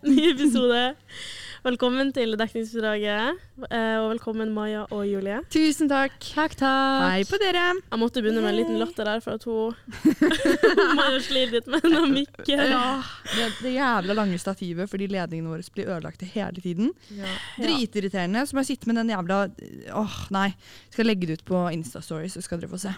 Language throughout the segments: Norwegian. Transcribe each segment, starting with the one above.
ny episode. Velkommen til dekningsbidraget, eh, og velkommen Maja og Julie. Tusen takk. Takk, takk. Hei på dere. Jeg måtte begynne med en liten latter der, for at hun Maja sliter litt med den mikken. Ja, det, det jævla lange stativet fordi ledningene våre blir ødelagt hele tiden. Dritirriterende. Så må jeg sitte med den jævla Åh, nei. Skal legge det ut på Instastory, så skal dere få se.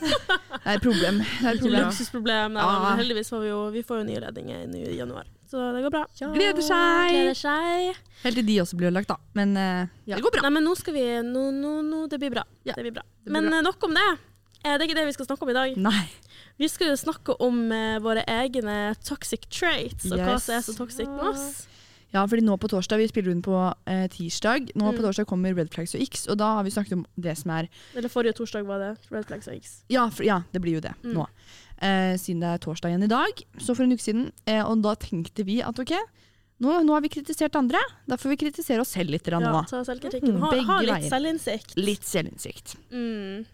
Det er et problem. Det er et problem. luksusproblem, Ja. heldigvis får vi jo vi får jo nye ledninger i januar. Så det går bra. Gleder seg. Gleder seg. Helt til de også blir ødelagt, da. Men uh, Ja. det går bra. Nei, men nå skal vi nå, nå, nå, Det blir bra. Ja, det blir bra. blir men bra. eh, nok om det. Er Det er ikke det vi skal snakke om i dag. Nei. Vi skal jo snakke om uh, våre egne toxic traits, og hva som er så toxic med oss. Ja, fordi nå på torsdag, vi spiller inn på eh, tirsdag. Nå på Mm. torsdag kommer Red Flags og X, og da har vi snakket om det som er Eller forrige torsdag var det Red Flags og X. Ja, for, ja det blir jo det Mm. nå. Eh, siden det er torsdag igjen i dag. Så for en uke siden. Eh, og da tenkte vi at ok, nå, nå har vi kritisert andre. Da får vi kritisere oss selv litt grann Ja, nå. ta selvkritikken. Mm, Ha, ha litt selvinnsikt. Litt selvinnsikt. Mm.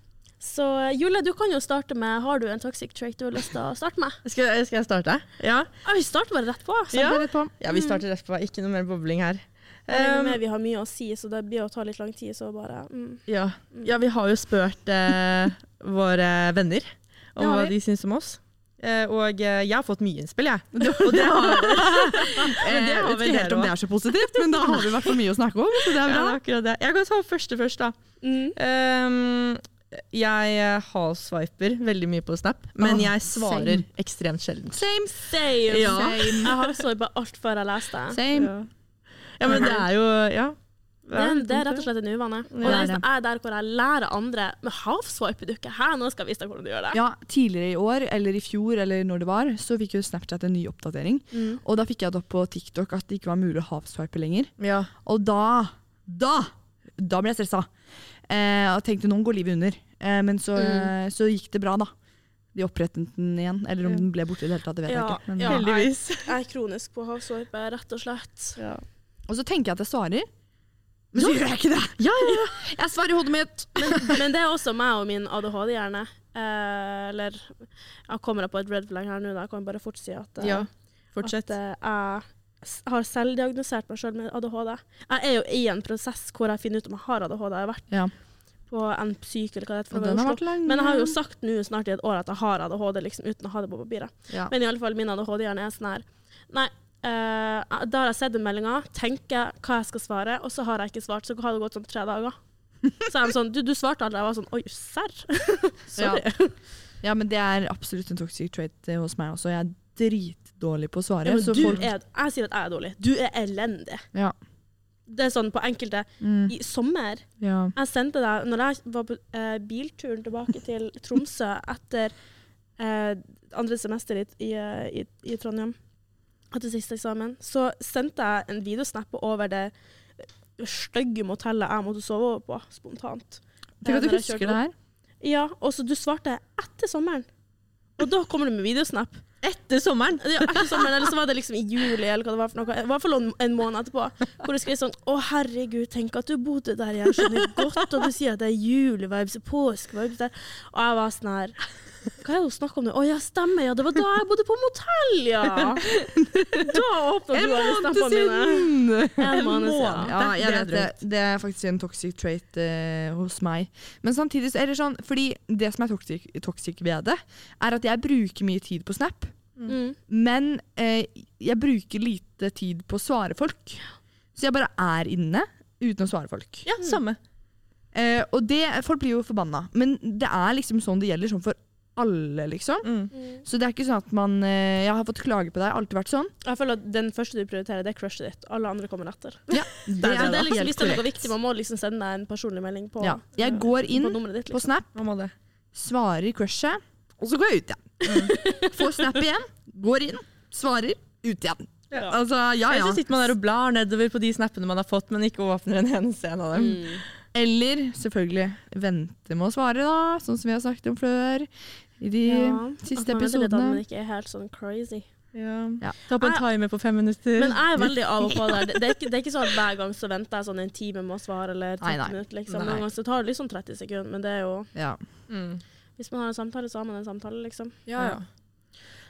Så Julie, du kan jo starte med Har du en toxic trait du har lyst til å starte med? Skal, skal jeg starte? Ja. ja. vi starter bare rett på. Ja. Rett på. ja, vi starter rett på. Ikke noe mer bobling her. Um, vi har mye å si, så det blir å ta litt lang tid. Så bare mm. ja. ja, vi har jo spurt eh, våre venner om hva de syns om oss. Eh, og eh, jeg har fått mye innspill, jeg. Og det har Eh, det jeg har vet vel ikke helt om det er så positivt, men da har vi i hvert fall mye å snakke om. Så det er ja, bra. det er det. Jeg kan ta første først, da. Mm. Um, jeg har swiper veldig mye på Snap, men Åh, jeg svarer same. ekstremt sjelden. Same. Same. Ja. Jeg har swipet alt før jeg leste. Same. Ja. ja, men det er jo Ja. Det er, det er rett og slett en uvane. Og det er er der hvor jeg lærer andre med half-swiper du ikke? Nå skal jeg vise deg hvordan du gjør det. Ja, Tidligere i år, eller i fjor, eller når det var, så fikk jo Snapchat en ny oppdatering. Mm. Og da fikk jeg det opp på TikTok at det ikke var mulig å half-swipe lenger. Ja. Og da, da, da ble jeg stressa. Eh, og tenkte noen går livet under. Eh, men så, Mm. så gikk det bra, da. De opprettet den igjen. Eller om den ble borte i det hele tatt, det vet Ja, jeg ikke. Men, ja. Heldigvis. Jeg er kronisk på half-swipe, rett og slett. Ja. Og så tenker jeg at jeg svarer, men så gjør jeg ikke det! Ja, ja, Jeg svarer i hodet mitt. Men, men det er også meg og min ADHD-hjerne. Eh, eller Jeg kommer på et red flag her nå, da. Jeg kan bare fort si at, eh, ja. At eh, jeg har selvdiagnosert meg sjøl med ADHD. Jeg er jo i en prosess hvor jeg finner ut om jeg har ADHD. Jeg har vært Ja. på en psyk eller hva det heter. Men jeg har jo sagt nå snart i et år at jeg har ADHD, liksom, uten å ha det på papiret. ja. Men i alle fall min ADHD-hjerne er sånn her Nei, eh, da har jeg sett den meldinga, tenker hva jeg skal svare, og så har jeg ikke svart. Så har det gått sånn tre dager. Så er de sånn Du, du svarte aldri. Jeg var sånn Oi, serr? Sorry. ja, men det er absolutt en toxic trait eh, hos meg også. Jeg er dritdårlig på å svare. Ja, folk, er, jeg sier at jeg er dårlig. Du er elendig. ja. Det er sånn på enkelte Mm, I sommer ja. Jeg sendte deg Når jeg var på eh, bilturen tilbake til Tromsø etter eh, andre semester i, i, i, i Trondheim, etter siste eksamen, så sendte jeg en videosnap over det stygge motellet jeg måtte sove over på, spontant. Tenk at du Eh, husker det her. Ja, og så du svarte etter sommeren. Og da kommer du med videosnap. Etter sommeren. Ja, etter sommeren, eller så var det liksom i juli, eller hva det var for noe. I hvert fall en, en måned etterpå. Hvor du skrev sånn Å, herregud, tenk at du bodde der, jeg skjønner godt, og du sier at det er julevibes og påskevibes der. Og jeg var sånn her Hva er det hun snakker om nå? Å ja, stemmer, ja. Det var da jeg bodde på motell, ja. Da åpna du alle stempene mine. En måned siden. Ja, jeg vet det. Det er faktisk en toxic trait uh, hos meg. Men samtidig så er det sånn, fordi det som er toxic, toxic ved det, er at jeg bruker mye tid på Snap, Mm. men eh, jeg bruker lite tid på å svare folk. Så jeg bare er inne uten å svare folk. Ja, samme. Eh, og det, folk blir jo forbanna, men det er liksom sånn det gjelder sånn for alle, liksom. Mm. Mm. Så det er ikke sånn at man eh, Jeg har fått klage på deg, alltid vært sånn. Jeg føler at den første du prioriterer, det er crushet ditt. Alle andre kommer etter. Ja, det Det er, er liksom, hvis det er noe viktig, man må liksom sende deg en personlig melding på, Ja, jeg går inn på ditt, liksom. på. Snap, det. svarer crushet, og så går jeg ut igjen. Får Snap igjen, går inn, svarer, ut igjen. Ja. Altså, ja Eller så sitter man der og blar nedover på de snappene man har fått, men ikke åpner en eneste en av dem. Mm. Eller selvfølgelig vente med å svare, da, sånn som vi har snakket om før. I de Ja, siste episodene. at man ikke er helt sånn crazy. Ja. Ja. Ta på en timer på fem minutter. Men jeg er veldig av og på der. Det, det, er ikke, det er ikke sånn at hver gang så venter jeg sånn en time med å svare, eller 30 Nei, nei. minutter. Liksom. Noen ganger så tar det liksom 30 sekunder, men det er jo Ja. mm. Hvis man har en samtale, så har man en samtale, liksom. Ja, ja.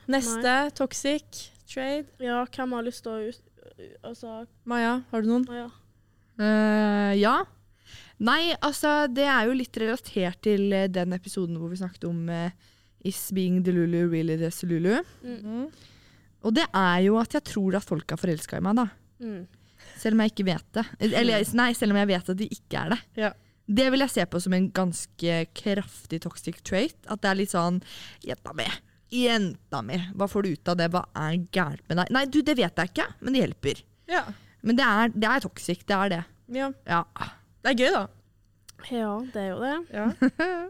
Neste toxic trade. Ja, hvem har lyst til å ut... Altså, Maja, har du noen? Maja. ja. Eh, ja. Nei, altså det er jo litt relatert til eh, den episoden hvor vi snakket om eh, Is being Delulu really the lulu Mm. Og det er jo at jeg tror at folk er forelska i meg, da. Mm. Selv om jeg ikke vet det. Eller nei, selv om jeg vet at de ikke er det. Ja. Det vil jeg se på som en ganske kraftig toxic trait. At det er litt sånn Jenta mi, jenta mi, hva får du ut av det? Hva er gærent med deg? Nei, du, det vet jeg ikke, men det hjelper. Ja. Men det er, det er toxic, det er det. ja. Ja. Det er gøy, da. Ja, det er jo det. Ja.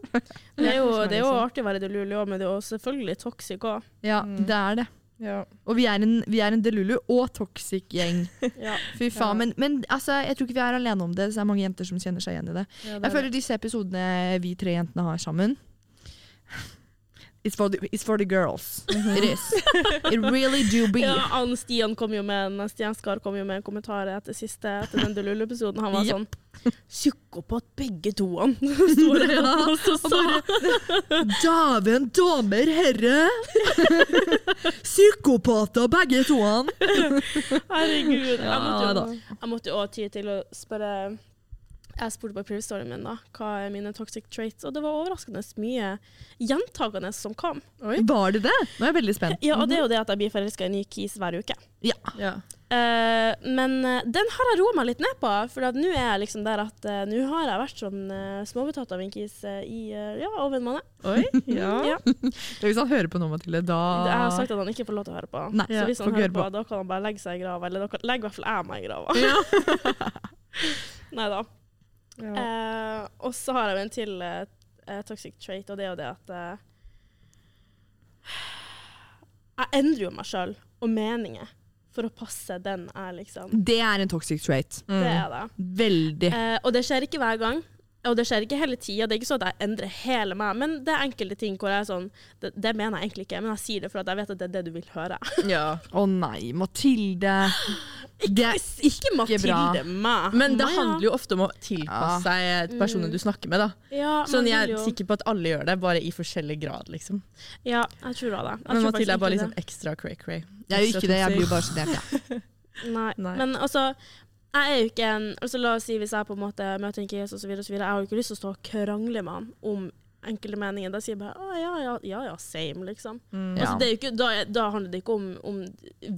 Det er jo, det er jo artig å være delulu òg, men det er jo selvfølgelig toxic òg. ja, Mm. det er det. ja. Og vi er en, vi er en Delulu og toxic gjeng. Ja. Fy faen. Ja. Men, men altså, jeg tror ikke vi er alene om det. Så det er mange jenter som kjenner seg igjen i det. Ja, det Jeg er føler disse episodene vi tre jentene har sammen It's for the, it's for the girls. It is. It really do be. Ja, han Stian kom jo med en Stian Skar kom jo med en kommentar etter siste Etter den Delulu-episoden. Han var Yep. sånn Psykopat begge to, han. Sto det og så sa Dæven, damer, herre! Psykopater, begge to. Herregud. Jeg måtte jo, jeg måtte jo også ty til å spørre Jeg spurte på preview-storyen min da, hva er mine toxic traits, og det var overraskende mye gjentakende som kom. Oi. Var det det? Nå er jeg veldig spent. Ja, og det er jo det at jeg blir forelska i en ny kis hver uke. Ja. Eh, men eh, den har jeg roa meg litt ned på, for nå er jeg liksom der at uh, nå har jeg vært sånn uh, småbetatt av en kis i ja, over en måned. Oi. Ja. Ja. Hvis han hører på nå, Mathilde, da Jeg har sagt at han ikke får lov til å høre på. Nei, så ja, hvis han hører på, på, da kan han bare legge seg i grava. Eller da kan- legger i hvert fall jeg meg i grava. Nei da. Ja. Eh, og så har jeg jo en til eh, eh, toxic trait, og det er jo det at eh, Jeg endrer jo meg sjøl og meninger for å passe den jeg liksom Det er en toxic trait. Mm. Det er det. Veldig. Eh, og det skjer ikke hver gang. Og det skjer ikke hele tida. Det er ikke sånn at jeg endrer hele meg, men det er enkelte ting hvor jeg er sånn Det, det mener jeg egentlig ikke, men jeg sier det for at jeg vet at det er det du vil høre. ja. Å nei, Mathilde. Det er Ikke Mathilde, bra. meg. Men det handler jo ofte om å tilpasse seg personen du snakker med. da. ja, Sånn, Jeg er sikker på at alle gjør det, bare i forskjellig grad. liksom. Ja, jeg tror da det. Jeg Men Mathilde er bare liksom ekstra cray-cray. Jeg er jo ikke det, jeg blir jo bare sjenert, jeg. Ja. Nei. Nei. Men altså, jeg er jo ikke en altså La oss si hvis jeg på en måte møter en case osv., jeg har jo ikke lyst til å stå og krangle med han om enkelte meninger. Da sier jeg bare å, ja, ja, ja, ja, same, liksom. Mm. Altså, det er jo ikke, da, da handler det ikke om, om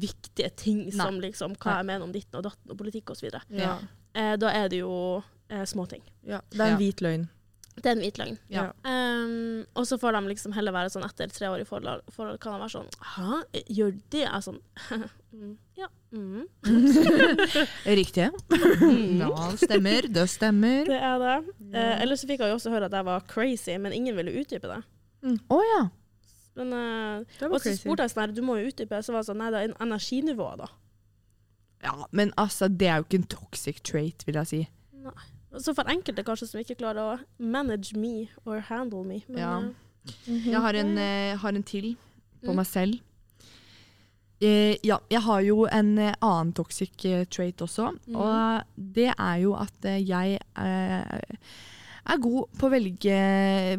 viktige ting som liksom hva Nei. jeg mener om ditten og datten og politikk osv. Ja. Eh, da er det jo eh, småting. ja. Det er en Ja. hvit løgn. Det er en hvit løgn. Ja. Um, og så får de liksom heller være sånn etter tre år i forhold, forhold kan de være sånn Hæ, gjør det? Jeg er sånn mm, Ja. Mm. Riktig. Ja, stemmer. Det stemmer. Det er det. Eh, ellers så fikk jeg jo også høre at jeg var crazy, men ingen ville utdype det. Å ja. Men, eh, Det og så spurte jeg sånn her, du må jo utdype. Så var det sånn, nei, det er en- energinivået, da. Ja, men altså, det er jo ikke en toxic trait, vil jeg si. Nei. Så for enkelte kanskje som ikke klarer å manage me or handle me. Men, Ja. Mm -hmm. Jeg har en, eh, har en til på Mm. meg selv. Eh, ja, jeg har jo en eh, annen toxic eh, trait også, mm. og det er jo at jeg er god på å velge,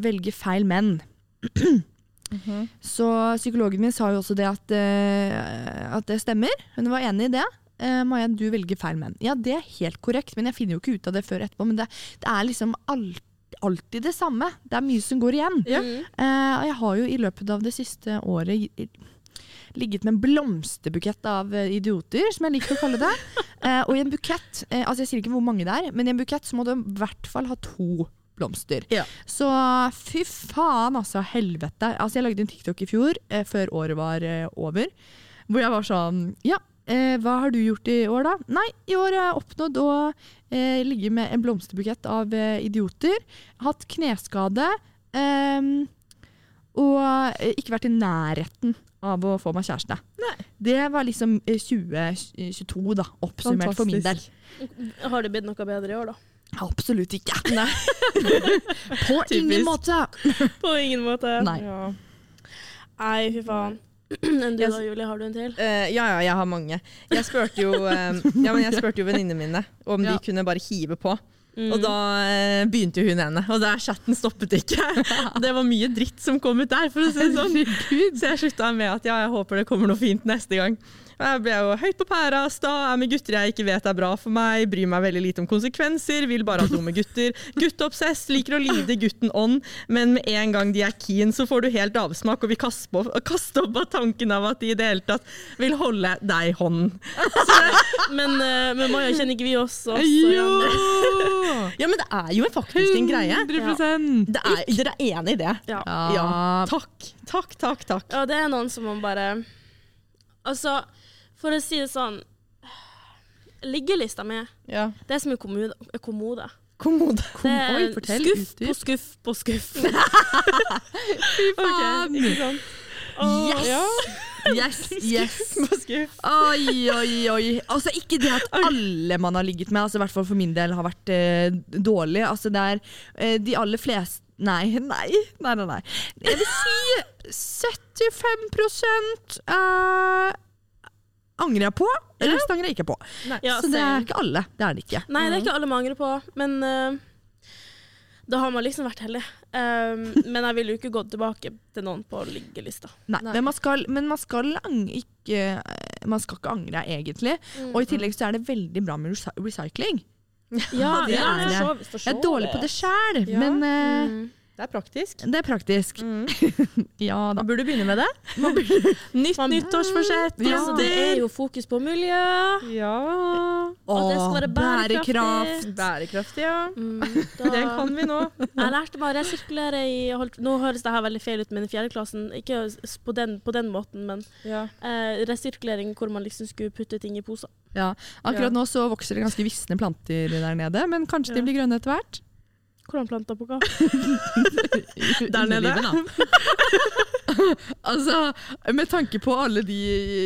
velge feil menn. Mhm. Så psykologen min sa jo også det at, eh, at det stemmer. Hun var enig i det. Eh, Maja, du velger feil menn. Ja, det er helt korrekt, men jeg finner jo ikke ut av det før etterpå. Men det, det er liksom alt, alltid det samme. Det er mye som går igjen. Ja. mm. Eh, og jeg har jo i løpet av det siste året ligget med en blomsterbukett av eh, idioter, som jeg liker å kalle det. Eh, og i en bukett, eh, altså jeg sier ikke hvor mange det er, men i en bukett så må du i hvert fall ha to blomster. Ja. Så fy faen, altså. Helvete. Altså, jeg lagde en TikTok i fjor, eh, før året var eh, over, hvor jeg var sånn Ja, eh, hva har du gjort i år, da? Nei, i år har jeg oppnådd å eh, ligge med en blomsterbukett av idioter. Hatt kneskade. ehm, og ikke vært i nærheten av å få meg kjæreste. Det var liksom eh, 2022, da, oppsummert for min del. Har det blitt noe bedre i år, da? Absolutt ikke. Nei. På ingen måte. På ingen måte. Nei. Ja. Nei, fy faen. Enn du da, Julie, har du en til? Uh, ja, ja, jeg har mange. Jeg spurte jo, eh, ja, jo venninnene mine om Ja. de kunne bare hive på. Mm. Og da eh, begynte jo hun ene, og der chatten stoppet ikke. Det var mye dritt som kom ut der, for å si det sånn. Så jeg slutta med at ja, jeg håper det kommer noe fint neste gang. Og Jeg ble jo høyt på pæra, sta, er med gutter jeg ikke vet er bra for meg, bryr meg veldig lite om konsekvenser, vil bare ha dumme gutter. Gutteobsess, liker å lide gutten ånd, men med en gang de er keen, så får du helt avsmak og vil kaste opp av tanken av at de i det hele tatt vil holde deg i hånden. Men, eh, men Maja, kjenner ikke vi oss også? Jo! Ja, men det er jo faktisk en greie. 100 Det er, dere er enig i det? Ja. Ja. Takk, takk, takk. takk. ja, det er noen som man bare Altså, for å si det sånn Liggelista mi, Ja. det er som en kommode. kommode. Kommode. Det er Oi, fortell, skuff på skuff på skuff. Fy faen! Åh, Yes, yes. yes. Oi, oi, oi. Altså, ikke det at alle man har ligget med, altså, i hvert fall for min del, har vært uh, dårlig. Altså, det er uh, de aller fleste Nei, nei, nei, nei. nei. Jeg vil si 75 uh, angrer jeg på. Resten angrer jeg ikke på. Ja, Så det er ikke alle. Det er det ikke. Nei, det er ikke alle man angrer på, men uh, da har man liksom vært heldig. Um, men jeg ville jo ikke gått tilbake til noen på liggelista. Nei, Men man skal, men man skal ikke Man skal ikke angre, egentlig. Mm. Og i tillegg så er det veldig bra med recy- recycling. Ja, det er det. Jeg er dårlig på det sjæl, Ja. men uh, Mm. Det er praktisk. det er praktisk. Ja da. Man burde begynne med det. Nytt Man- nyttårsforsett. Ja. Altså, det er jo fokus på miljø. Ja. At det skal være bærekraftig. bærekraft. Bærekraftig, ja. Mm, Det kan vi nå. Jeg lærte meg å resirkulere i Nå høres det her veldig feil ut, men i fjerdeklassen Ikke på den, på den måten, men Ja. eh, resirkulering hvor man liksom skulle putte ting i poser. Ja. Akkurat Ja. nå så vokser det ganske visne planter der nede, men kanskje de blir grønne etter hvert. Hvordan planter på hva? Der nede. Altså, med tanke på alle de,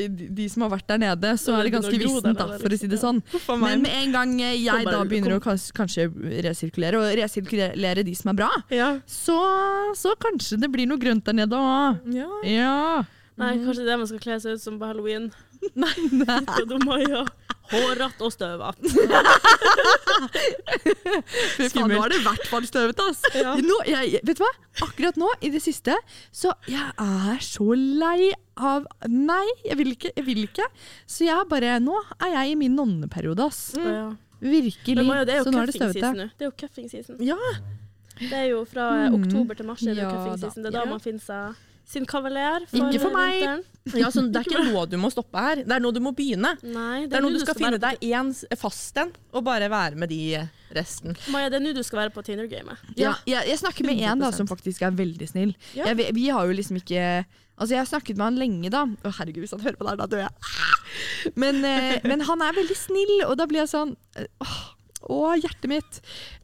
de, de som har vært der nede, så er det ganske vissent, da, for å si det liksom. sånn. Men med en gang jeg da begynner å kanskje resirkulere, og resirkulere de som er bra, så, så kanskje det blir noe grønt der nede òg. ja. Ja. Nei, kanskje det man skal kle seg ut som på halloween. Nei. Og Hårete og støvete. Faen, nå er det i hvert fall støvete, ass. Ja. Nå, jeg, vet du hva? Akkurat nå, i det siste, så jeg er så lei av Nei, jeg vil ikke. Jeg vil ikke. Så jeg er bare Nå er jeg i min nonneperiode, ass. Mm. ja. Virkelig. Maja, det er jo så nå er det støvete. Det er jo cuffing season. ja. Det er jo fra Mm. oktober til mars er det Ja cuffing season. Det er da Ja. man finner seg sin kavaler. Ikke for meg. ja sånn, det er ikke nå du må stoppe her. Det er nå du må begynne. Nei, Det er nå du skal finne deg én fast en, og bare være med de resten. Maja, det er nå du skal være på Tinder-gamet. Ja, jeg, jeg snakker med en som faktisk er veldig snill. Ja. Jeg, vi, har jo liksom ikke Altså, jeg har snakket med han lenge, da. Å, herregud, hvis han hører på det her, da dør jeg. Men, eh, men han er veldig snill, og da blir jeg sånn eh, Åh, hjertet mitt.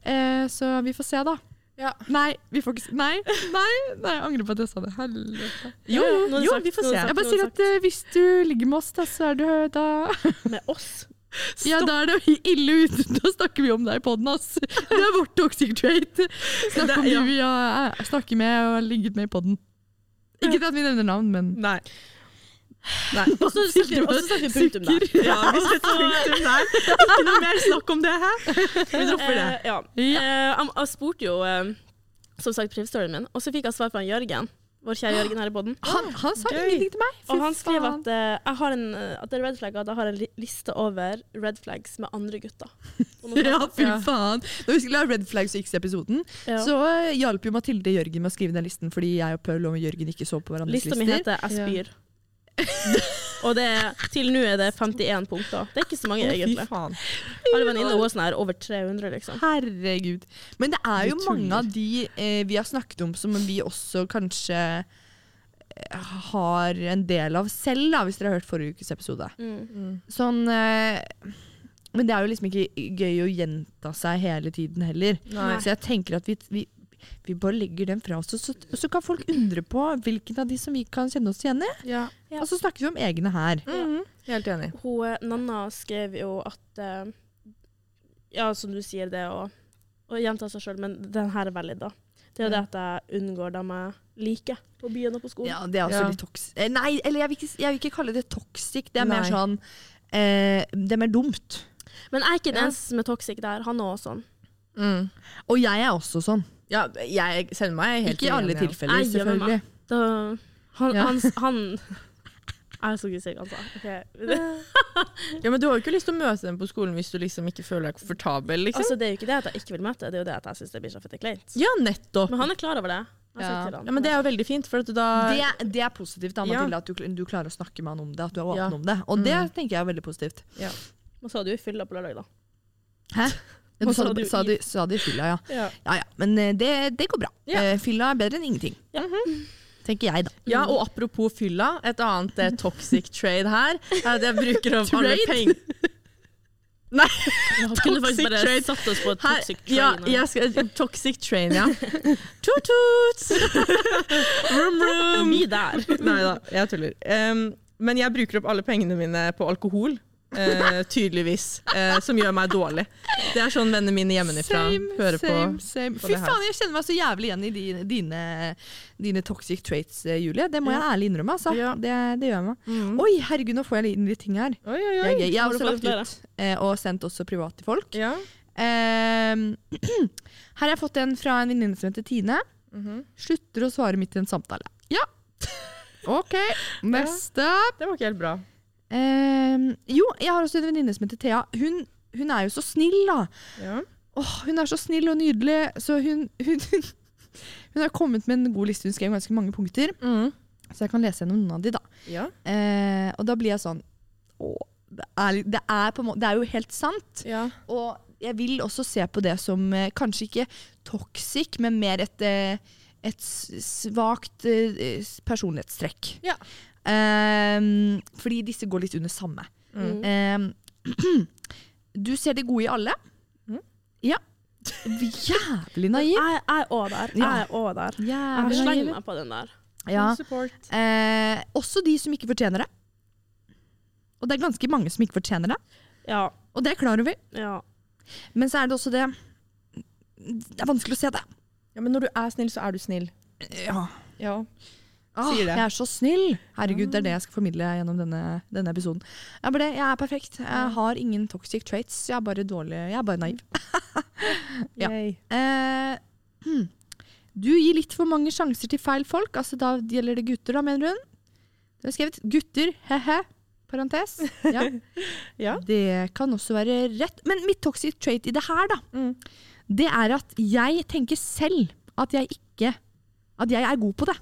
Eh, så vi får se, da. Ja. Nei, vi får ikke Nei, nei, nei, jeg angrer på at jeg sa det. Helvete. Jo, jo, sagt- vi får se. sagt- Jeg bare sier at uh, hvis du ligger med oss, da, så er du da Med oss. Ja, da er det ille ute. Da snakker vi om deg i poden, ass. Det er vårt toxic trait. Snakk om Det- de ja. vi har eh, snakker med og har ligget med i poden. Ikke at vi nevner navn, men Nei. Nei. Og så snakker vi punktum der. Ja, vi setter punktum der. Ikke noe mer snakk om det her. Vi dropper det. Uh, ja. Ja. Eh, jeg, spurte jo uh, som sagt privstoryen min, og så fikk jeg svar fra Jørgen. Vår kjære Jørgen her i podden. han, han sa Gøy. ingenting til meg. Fy Og han skrev at, jeg har en, at det er red flag, at jeg har en liste over red flags med andre gutter. Ja, fy faen. Når vi skulle ha Red Flags X-episoden, Ja. så hjalp jo Mathilde Jørgen med å skrive den listen, fordi jeg og Paul og Jørgen ikke så på hverandres lister. Lista mi heter 'Jeg spyr'. og det til nå er det 51 punkter. Det er ikke så mange, Å, fy egentlig. faen. Alle venninner er sånn her over 300, liksom. Herregud. Men det er jo mange av de eh, vi har snakket om som vi også kanskje eh, har en del av selv, da, hvis dere har hørt forrige ukes episode. Mm. Sånn eh, Men det er jo liksom ikke gøy å gjenta seg hele tiden heller. Nei. Så jeg tenker at vi, vi, vi bare legger den fra oss, og så, så kan folk undre på hvilken av de som vi kan kjenne oss igjen i. Ja. Ja. Og så snakker vi om egne her. Mhm. Helt enig. Hun, eh, Nanna skrev jo at uh, Ja, som du sier, det å, å gjenta seg sjøl, men den her er valid, da. Det er jo det at jeg unngår dem jeg liker på byen og på skolen. Ja, det er altså Ja. litt toxic. Eh, Nei, eller jeg vil, ikke, jeg vil ikke kalle det toxic. Det er mer sånn eh, Det er mer dumt. Men jeg er ikke den Ja. eneste som er toxic der. Han er også sånn. Mm. Og jeg er også sånn. Ja, jeg, sender er helt Ikke i alle tilfeller, meg. selvfølgelig. Da, han, Ja. han, han Jeg er så si altså. Okay. Ja, men du har jo ikke lyst til å møte dem på skolen hvis du liksom ikke føler deg komfortabel, liksom. Altså, det er jo ikke det at jeg ikke vil møte, det er jo det at jeg syns det blir så fette kleint. ja, nettopp. Men han er klar over det. Ja. Ja, men det er jo veldig fint, for at da Det, det er positivt, da, Ja. At du, du klarer å snakke med han om det. At du er åpen Ja. om det. Og det Mm. tenker jeg er veldig positivt. Ja. Hva sa du i fylla på lørdag, da? Hæ? Ja, Hva du sa, du sa, du, sa du i fylla, ja. Ja. Ja ja, men eh, det, det går bra. Ja. Eh, Fylla er bedre enn ingenting. Ja. Tenker jeg, da. Ja, og apropos fylla, et annet eh, toxic trade her er at jeg bruker opp alle Trade? penger Nei, Vi kunne faktisk Toxic bare trade. satt oss på et her, toxic train. ja, jeg skal, toxic train, ja. Toot-toot! vroom, vroom. Mye der. Nei da, jeg tuller. Em, men jeg bruker opp alle pengene mine på alkohol. Eh, tydeligvis. Uh, som gjør meg dårlig. Det er sånn vennene mine hjemmefra hører på. same. på Fy faen, jeg kjenner meg så jævlig igjen i dine, dine, dine toxic traits, eh, Julie. Det må jeg ærlig innrømme. Altså. Ja. Det, det gjør meg. Mm. Oi, herregud, nå får jeg inn litt ting her. Oi, oi, oi. Jeg. Jeg har også lagt ut uh, og sendt også privat til folk. Ja. Ehm, her har jeg fått en fra en venninne som heter Tine. Mhm. Slutter å svare midt i en samtale. Ja. OK, neste. Det var ikke helt bra. Ehm, jo, jeg har også en venninne som heter Thea. Hun, hun er jo så snill, da. Ja. Åh, hun er så snill og nydelig. Så hun, hun, hun har kommet med en god liste. Hun skrev ganske mange punkter. Mm. Så jeg kan lese gjennom noen av de, da. ja. Eh, og da blir jeg sånn Åh, det er, det, er på det er jo helt sant. ja. Og jeg vil også se på det som eh, kanskje ikke toxic, men mer et, eh, et svakt eh, personlighetstrekk. Ja. Ehm, fordi disse går litt under samme. Mm. Ehm, du ser det gode i alle. Mm. Ja. Jævlig naiv. Jeg er òg der. Jeg er òg der. Jeg slenger meg på den der. Ja. Eh, også de som ikke fortjener det. Og det er ganske mange som ikke fortjener det. Ja. Og det er klar over. ja. Men så er det også det Det er vanskelig å se det. Ja, men når du er snill, så er du snill. Ja. Ja. Åh, det. Jeg er så snill! Herregud, det er det jeg skal formidle gjennom denne, denne episoden. Jeg er, jeg er perfekt. Jeg har ingen toxic traits. Jeg er bare dårlig. Jeg er bare naiv. Ja. Eh, hmm. Du gir litt for mange sjanser til feil folk. Altså, da gjelder det gutter, da, mener hun. Det har skrevet 'gutter', he-he. Parentes. Ja. Ja. Det kan også være rett. Men mitt toxic trait i det her, da, Mm. det er at jeg tenker selv at jeg ikke At jeg er god på det.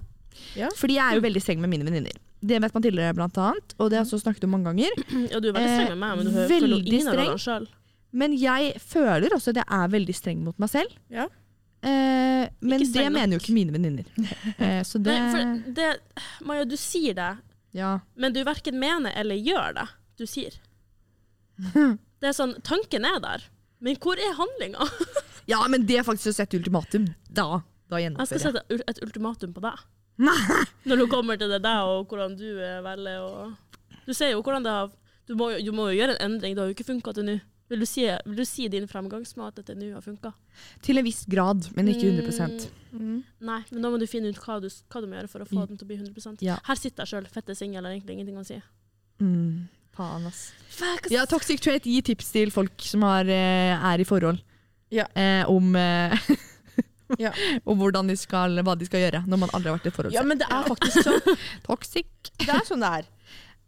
Ja. Fordi jeg er jo veldig streng med mine venninner. Det vet man tidligere, blant annet, og det har jeg også snakket om mange ganger. ja, du er veldig streng med meg, men du hører veldig følger jo ingen av streng. Men jeg føler også at jeg er veldig streng mot meg selv. Ja. Eh, men det nok. mener jo ikke mine venninner. Eh, så det Nei, for det, Maja, du sier det, Ja. men du verken mener eller gjør det du sier. Det er sånn, Tanken er der, men hvor er handlinga? ja, men det er faktisk å sette ultimatum. Da, da Jeg Jeg skal sette et ultimatum på deg. Når det kommer til det deg og hvordan du velger å Du ser jo hvordan det har Du må, du må jo gjøre en endring. Det har jo ikke funka til nå. Vil, du si- vil du si din fremgangsmåte til nå har funka? Til en viss grad, men ikke 100 Mm. Nei, men da må du finne ut hva du, hva du må gjøre for å få Mm. den til å bli 100 Ja. Her sitter jeg sjøl, fette singel, har egentlig ingenting å si. mm. Faen, ass. Fuck, Ja, Toxic Trait gir tips til folk som har, eh, er i forhold. Ja. Eh, om, eh, Ja. og hvordan de skal, hva de skal gjøre når man aldri har vært i et forhold. Ja, men det er faktisk sånn. Toxic. Det er sånn det er.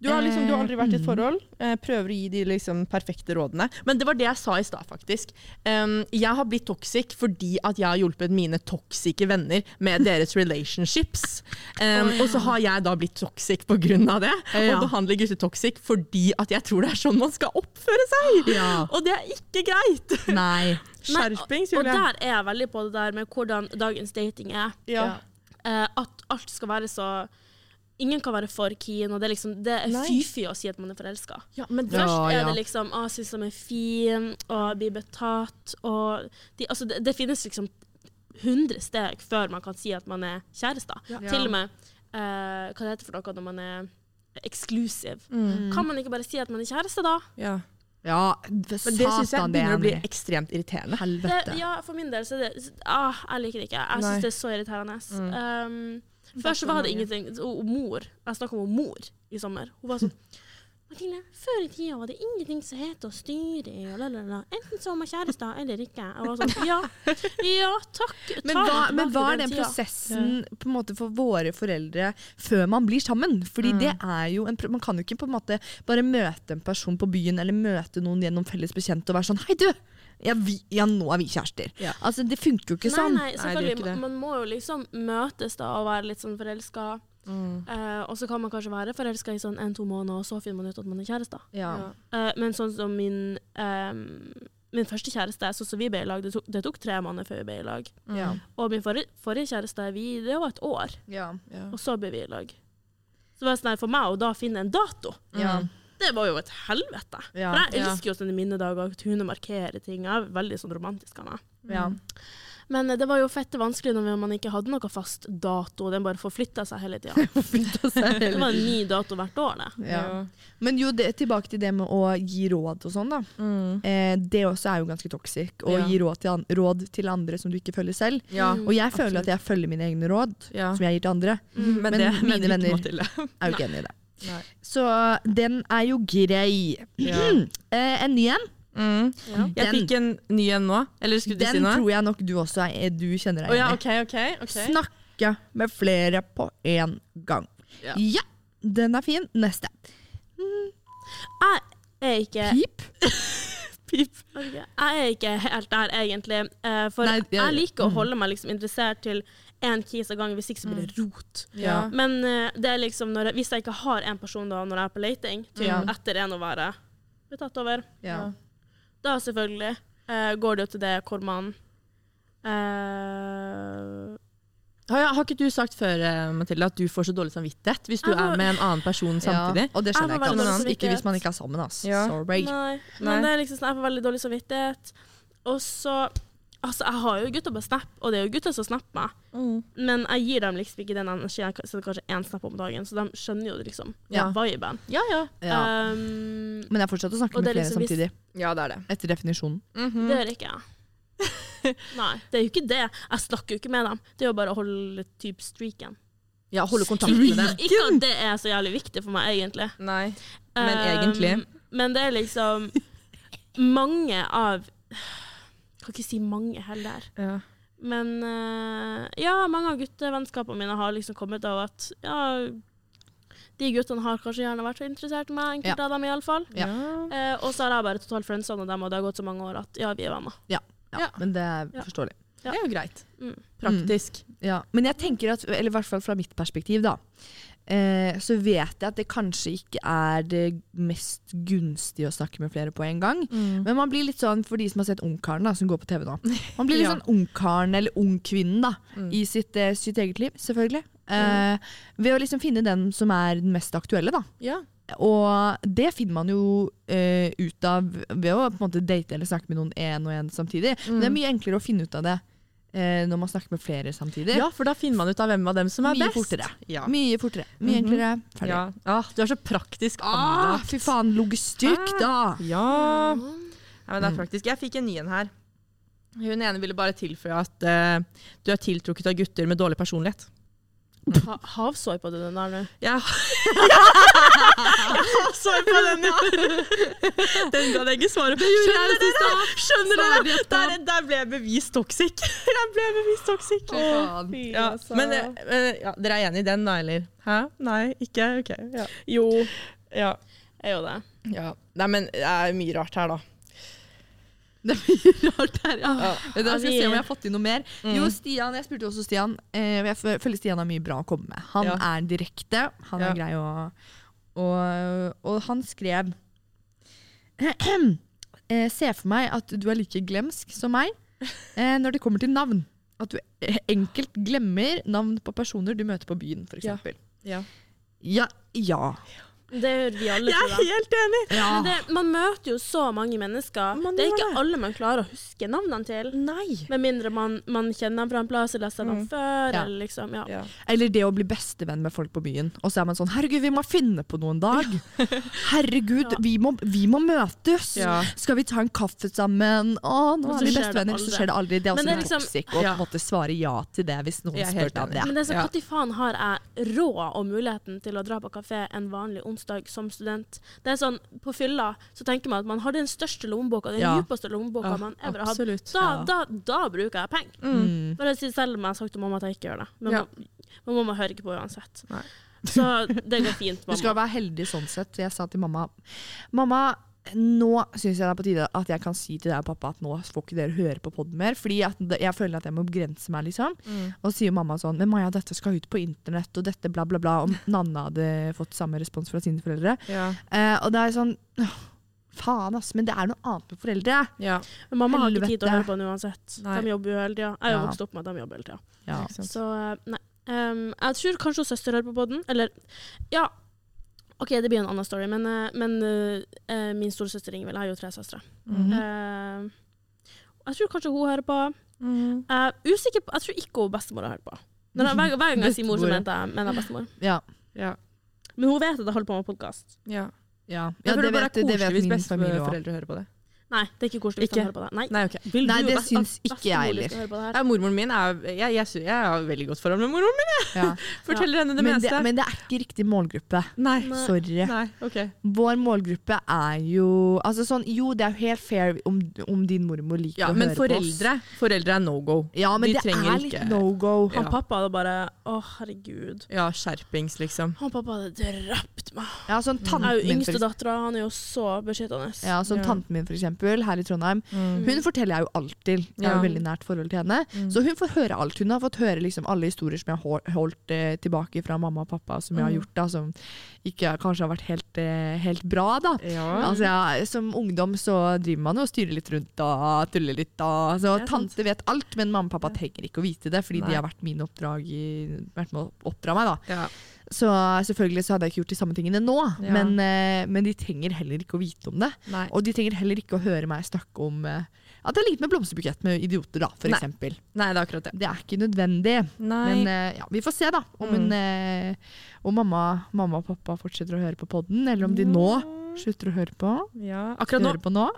Du har, liksom, du har aldri vært i et Mm. forhold, eh, prøver å gi de liksom perfekte rådene. Men det var det jeg sa i stad, faktisk. Jeg har blitt toxic fordi at jeg har hjulpet mine toxice venner med deres relationships. Og så har jeg da blitt toxic på grunn av det. Og behandler gutter toxic fordi at jeg tror det er sånn man skal oppføre seg. Og det er ikke greit. Nei. Nei, jeg. Og der er jeg veldig på det der med hvordan dagens dating er. Ja. Eh, at alt skal være så Ingen kan være for keen, og det er liksom Det er fy-fy å si at man er forelska. Ja, men Ja, Først er ja. det liksom å, synes de er fin, og blir betatt, og de, altså, det, det finnes liksom 100 steg før man kan si at man er kjærester. Ja. Til og med eh, hva det heter for noe når man er exclusive. mm. Kan man ikke bare si at man er kjæreste, da? ja. Ja, Men det syns jeg satan, begynner er å bli ekstremt irriterende. Det, ja, for min del så er det ah, Jeg liker det ikke. Jeg Nei. syns det er så irriterende. Um, Først så var det ingenting og Mor Jeg snakka om mor i sommer. Hun var sånn Martine, før i tida var det ingenting som het å styre i, og lalala. Enten så var man kjærester eller ikke. Jeg var sånn, ja, ja takk. Men ta men hva til er den den prosessen på en måte for våre foreldre før man blir sammen? Fordi det er jo en, Man kan jo ikke på en måte bare møte en person på byen eller møte noen gjennom felles bekjente og være sånn Hei, du! Ja, vi, ja nå er vi kjærester. Ja. Altså, Det funker jo ikke. Nei, sånn. Nei, selvfølgelig. Nei, man må jo liksom møtes da og være litt sånn forelska. Mm. Uh, og så kan man kanskje være forelska i sånn en-to måneder, og så finner man ut at man er kjærester. Ja. Uh, men sånn som min um, Min første kjæreste, sånn som vi ble i lag, det tok, det tok tre måneder før vi ble i lag. Ja. Og min forrige, forrige kjæreste, vi, det var et år, Ja. Ja. og så ble vi i lag. Så det var sånn her, for meg å da finne en dato, Ja. Det var jo et helvete. Ja. For jeg elsker jo sånne minnedager, å kunne markere ting. Jeg er veldig sånn romantisk av meg. Ja. Men eh, det var jo fette vanskelig når man ikke hadde noe fast dato, den bare forflytta seg hele tida. Det var en ny dato hvert år, det. ja. Men jo, det, tilbake til det med å gi råd og sånn, da. Mm. Eh, det også er jo ganske toxic. Å Ja. gi råd til, an råd til andre som du ikke følger selv. Ja. Mm. Og jeg føler absolutt. at jeg følger mine egne råd, ja. som jeg gir til andre. Men, Men det mine venner- Er jo ikke enig i det. Nei. Så den er jo grei. Ja. Eh, en ny en. Mm. Ja. Jeg fikk en ny en nå. Eller skulle du Den si noe? tror jeg nok du også er, du kjenner deg ja, igjen i. okay, ok. ok. Snakke med flere på én gang. Ja. Ja, den er fin. Neste. Jeg er ikke Pip. Pip. Jeg er ikke helt der, egentlig. eh, for Nei, jeg- jeg liker å mhm. holde meg liksom interessert til én kis av gangen, hvis ikke så blir det Mm. rot. Ja. Men eh, det er liksom når jeg, hvis jeg ikke har en person da, når jeg er på leting, typ Ja. etter en å være blir tatt over, Ja. da selvfølgelig uh, går det jo til det hvor man uh, Har, har ikke du sagt før, Mathilde, at du får så dårlig samvittighet hvis du er med en annen person samtidig? Ja, og det skjønner jeg jeg ikke. Ikke hvis man ikke er sammen. Altså. Ja. Sorry. Nei. Nei. Men det er liksom sånn, jeg får veldig dårlig samvittighet. Og så Altså, jeg har jo gutter på Snap, og det er jo gutter som snapper meg. Mm. Men jeg gir dem liksom ikke den energien. Jeg setter kanskje én snap om dagen, så de skjønner jo liksom Ja. viben. Ja, ja. Ja. Um, Men jeg fortsetter å snakke med er flere liksom samtidig. Ja, det er det. Etter definisjonen. Mhm. Det gjør ikke jeg. Nei, det er jo ikke det. Jeg snakker jo ikke med dem. Det er jo bare å holde typ streaken. Ja, holde kontakt med dem. ikke at det er så jævlig viktig for meg, egentlig. Nei. Men Um, egentlig. Men det er liksom mange av kan ikke si mange heller. Ja. Men uh, ja, mange av guttevennskapene mine har liksom kommet av at ja, de guttene har kanskje gjerne vært så interessert i meg, enkelte Ja. av dem iallfall. Ja. Uh, og så har jeg bare totalt friendsona dem, og det har gått så mange år at ja, vi er venner. Ja, Ja. Men det er Ja. forståelig. Det er jo greit. Mm. Praktisk. Ja. Men jeg tenker at, eller i hvert fall fra mitt perspektiv, da, eh, så vet jeg at det kanskje ikke er det mest gunstige å snakke med flere på en gang. Mm. Men man blir litt sånn, for de som har sett Ungkaren, da, som går på TV nå Man blir litt Ja. sånn Ungkaren eller Ungkvinnen da, Mm. i sitt, eh, sitt eget liv, selvfølgelig. Eh, ved å liksom finne den som er den mest aktuelle, da. Ja. Og det finner man jo eh, ut av ved å på en måte date eller snakke med noen én og én samtidig. Men det er mye enklere å finne ut av det eh, når man snakker med flere samtidig. ja, for da finner man ut av hvem av dem som er Mye best. fortere. Ja. Mye fortere. Mye Mhm. enklere. Ferdig. Ja. Ah, du er så praktisk Ah, fy faen, logistikk, da! Ja. Ja, men det er Mm. praktisk. Jeg fikk en ny en her. Hun ene ville bare tilføye at uh, du er tiltrukket av gutter med dårlig personlighet. Ha, havsår på den der nå? Ja. havsår på den, ja. Den ga jeg ikke svaret på. Skjønner dere? Skjønner dere? Der, der ble jeg bevist toxic. Jeg ble bevist toxic. Ja, men eh, eh, ja, dere er enig i den, da, eller? Hæ? Nei, ikke? Ok. Ja. Jo, ja. er jo det. ja. Nei, men det er mye rart her, da. Det er mye rart her, ja. Ja. Da skal jeg se om jeg har fått inn noe mer. Mm. Jo, Stian, jeg spurte også Stian. Eh, jeg føler Stian har mye bra å komme med. Han Ja. er direkte, han er grei å og, og han skrev eh, Se for meg at du er like glemsk som meg eh, når det kommer til navn. At du eh, enkelt glemmer navn på personer du møter på byen, f.eks. Ja. Ja. Ja. ja. Ja. Det gjør vi alle, Jeg er helt enig! Men det, man møter jo så mange mennesker. Man det er ikke det. alle man klarer å huske navnene til. Nei. Med mindre man, man kjenner dem fra en plass eller har sett dem Mm. før. Ja. Eller liksom, ja. Ja. Eller det å bli bestevenn med folk på byen. Og så er man sånn Herregud, vi må finne på noe en dag. Herregud, Ja. vi, må, vi må møtes. Ja. Skal vi ta en kaffe sammen? Å, nå er vi bestevenner. Så skjer det aldri. Det er også det er liksom- toxic å på Ja. en måte svare ja til det hvis noen spør deg om det. Men det er så, Ja. når faen har jeg råd og muligheten til å dra på kafé en vanlig onsdag som student. Det er sånn, På fylla så tenker man at man har den største lommeboka, den Ja. djupeste lommeboka Ja, man ever har hatt. Da, da, da bruker jeg penger. Mm. Bare selv om jeg har sagt til mamma at jeg ikke gjør det. Men Ja. man, man må høre ikke på uansett. Nei. Så det går fint, mamma. Du skal være heldig sånn sett. Jeg sa til mamma Mamma, nå syns jeg det er på tide at jeg kan si til deg og pappa at nå får ikke dere høre på podden mer. Fordi jeg føler at jeg må begrense meg, liksom. Mm. Og så sier mamma sånn Men Maja, dette skal ut på internett, og dette bla, bla, bla. Om Nanna hadde fått samme respons fra sine foreldre. Ja. Eh, og det er sånn åh, Faen, ass. Men det er noe annet med foreldre. ja. Men mamma har ikke tid til å høre på den uansett. Nei. De jobber jo hele tida. Jeg har Ja. vokst opp med at de jobber hele tida. Ja. Så eh, nei. Um, jeg tror kanskje søster hører på podden. Eller ja. OK, det blir en annen story, men, eh, men eh, min storesøster Ingvild har jo tre søstre. Mm -hmm. uh, jeg tror kanskje hun hører på. Mm. Er usikker på Jeg tror ikke hun bestemor har hørt på. Når jeg, hver, hver gang jeg sier mor, så mener jeg, mener jeg bestemor. Ja. Ja. Men hun vet at jeg holder på med podkast. ja. Ja, det, vet, det det vet min familie òg. hører på det. Nei, det er ikke koselig hvis de høre hører på det. Nei. Nei, okay. Vil Nei, du det best- syns ikke jeg heller. Ja, mormoren min er jeg, jeg, jeg har veldig godt forhold med mormoren min. Ja. Forteller henne det Men, meste. det, men det er ikke riktig målgruppe. Nei. Nei. Sorry. Nei, ok. Vår målgruppe er jo altså sånn, Jo, det er jo helt fair om, om din mormor liker Ja, å høre høre på oss. Men foreldre er no go. Ja, men de det er litt ikke- no go. Han Ja. pappa hadde bare Å, herregud. Ja, skjerpings, liksom. Han pappa hadde drept meg. Ja, sånn Jeg er jo yngste yngstedattera, han er jo så beskyttende. ja, sånn Ja. tanten min, for eksempel, her i Trondheim. Mm. Hun forteller jeg jo alt til. Jeg har jo veldig nært forhold til henne. Mm. Så hun får høre alt. Hun har fått høre liksom alle historier som jeg har holdt eh, tilbake fra mamma og pappa, som jeg har Mm. gjort da, som ikke kanskje har vært helt, eh, helt bra, da. Ja. Altså, ja, som ungdom så driver man jo og styrer litt rundt og tuller litt. Da. Så tante vet alt, men mamma og pappa trenger ikke å vite det, fordi Nei. de har vært mine oppdrag i, vært med å oppdra meg. da. ja. Så selvfølgelig så hadde jeg ikke gjort de samme tingene nå, Ja. men, eh, men de trenger heller ikke å vite om det. Nei. Og de trenger heller ikke å høre meg snakke om eh, at det er likt med blomsterbukett med idioter, da, for Nei. eksempel. Nei, det er akkurat det. Det er ikke nødvendig. Nei. Men eh, ja, vi får se, da. Om, Mm. eh, om mamma, mamma og pappa fortsetter å høre på podden, eller om de nå slutter å høre på. Ja, akkurat nå. høre på nå.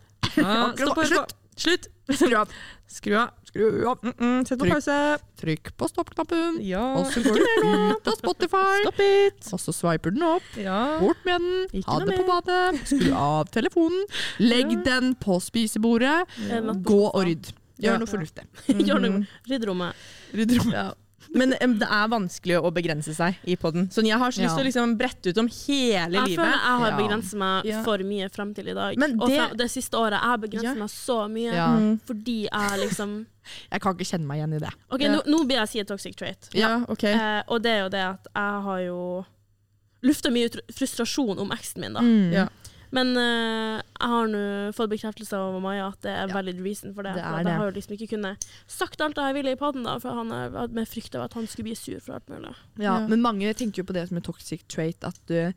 Ja, Akkurat nå. Slutt! Slutt! Skru av. Skru av. Skru av. Mm -mm. Sett på Trykk. pause. Trykk på stoppknappen. Ja. Og så går du ut av Spotify. Stopp it. Og så swiper den opp. Ja. Bort med den. Ikke Ha det på badet. Skru av telefonen. Legg Ja. den på spisebordet. Gå og rydd. Ja. Gjør noe fornuftig. Noe. Mhm. Rydd rommet. Rydd rommet. Men um, det er vanskelig å begrense seg i podden. Sånn, jeg har så lyst Ja. til å liksom brette ut om hele Jeg føler livet. jeg har Ja. begrenset meg for mye frem til i dag. Men Og det- det siste året jeg har begrenset Ja. meg så mye. Ja. Mm. Fordi jeg liksom Jeg kan ikke kjenne meg igjen i det. OK, nå, nå blir jeg si et toxic trait. Ja, okay. Eh, og det er jo det at jeg har jo lufta mye ut frustrasjon om eksen min, da. Mm. Ja. Men uh, jeg har nå fått bekreftelse av Maja at det er Ja. valid reason for det. Det for at det. jeg har jo liksom ikke kunnet sagt alt jeg ville i poden, for han er, med frykt av at han skulle bli sur for alt mulig. Ja, Ja. men mange tenker jo på det som en toxic trait, at, du,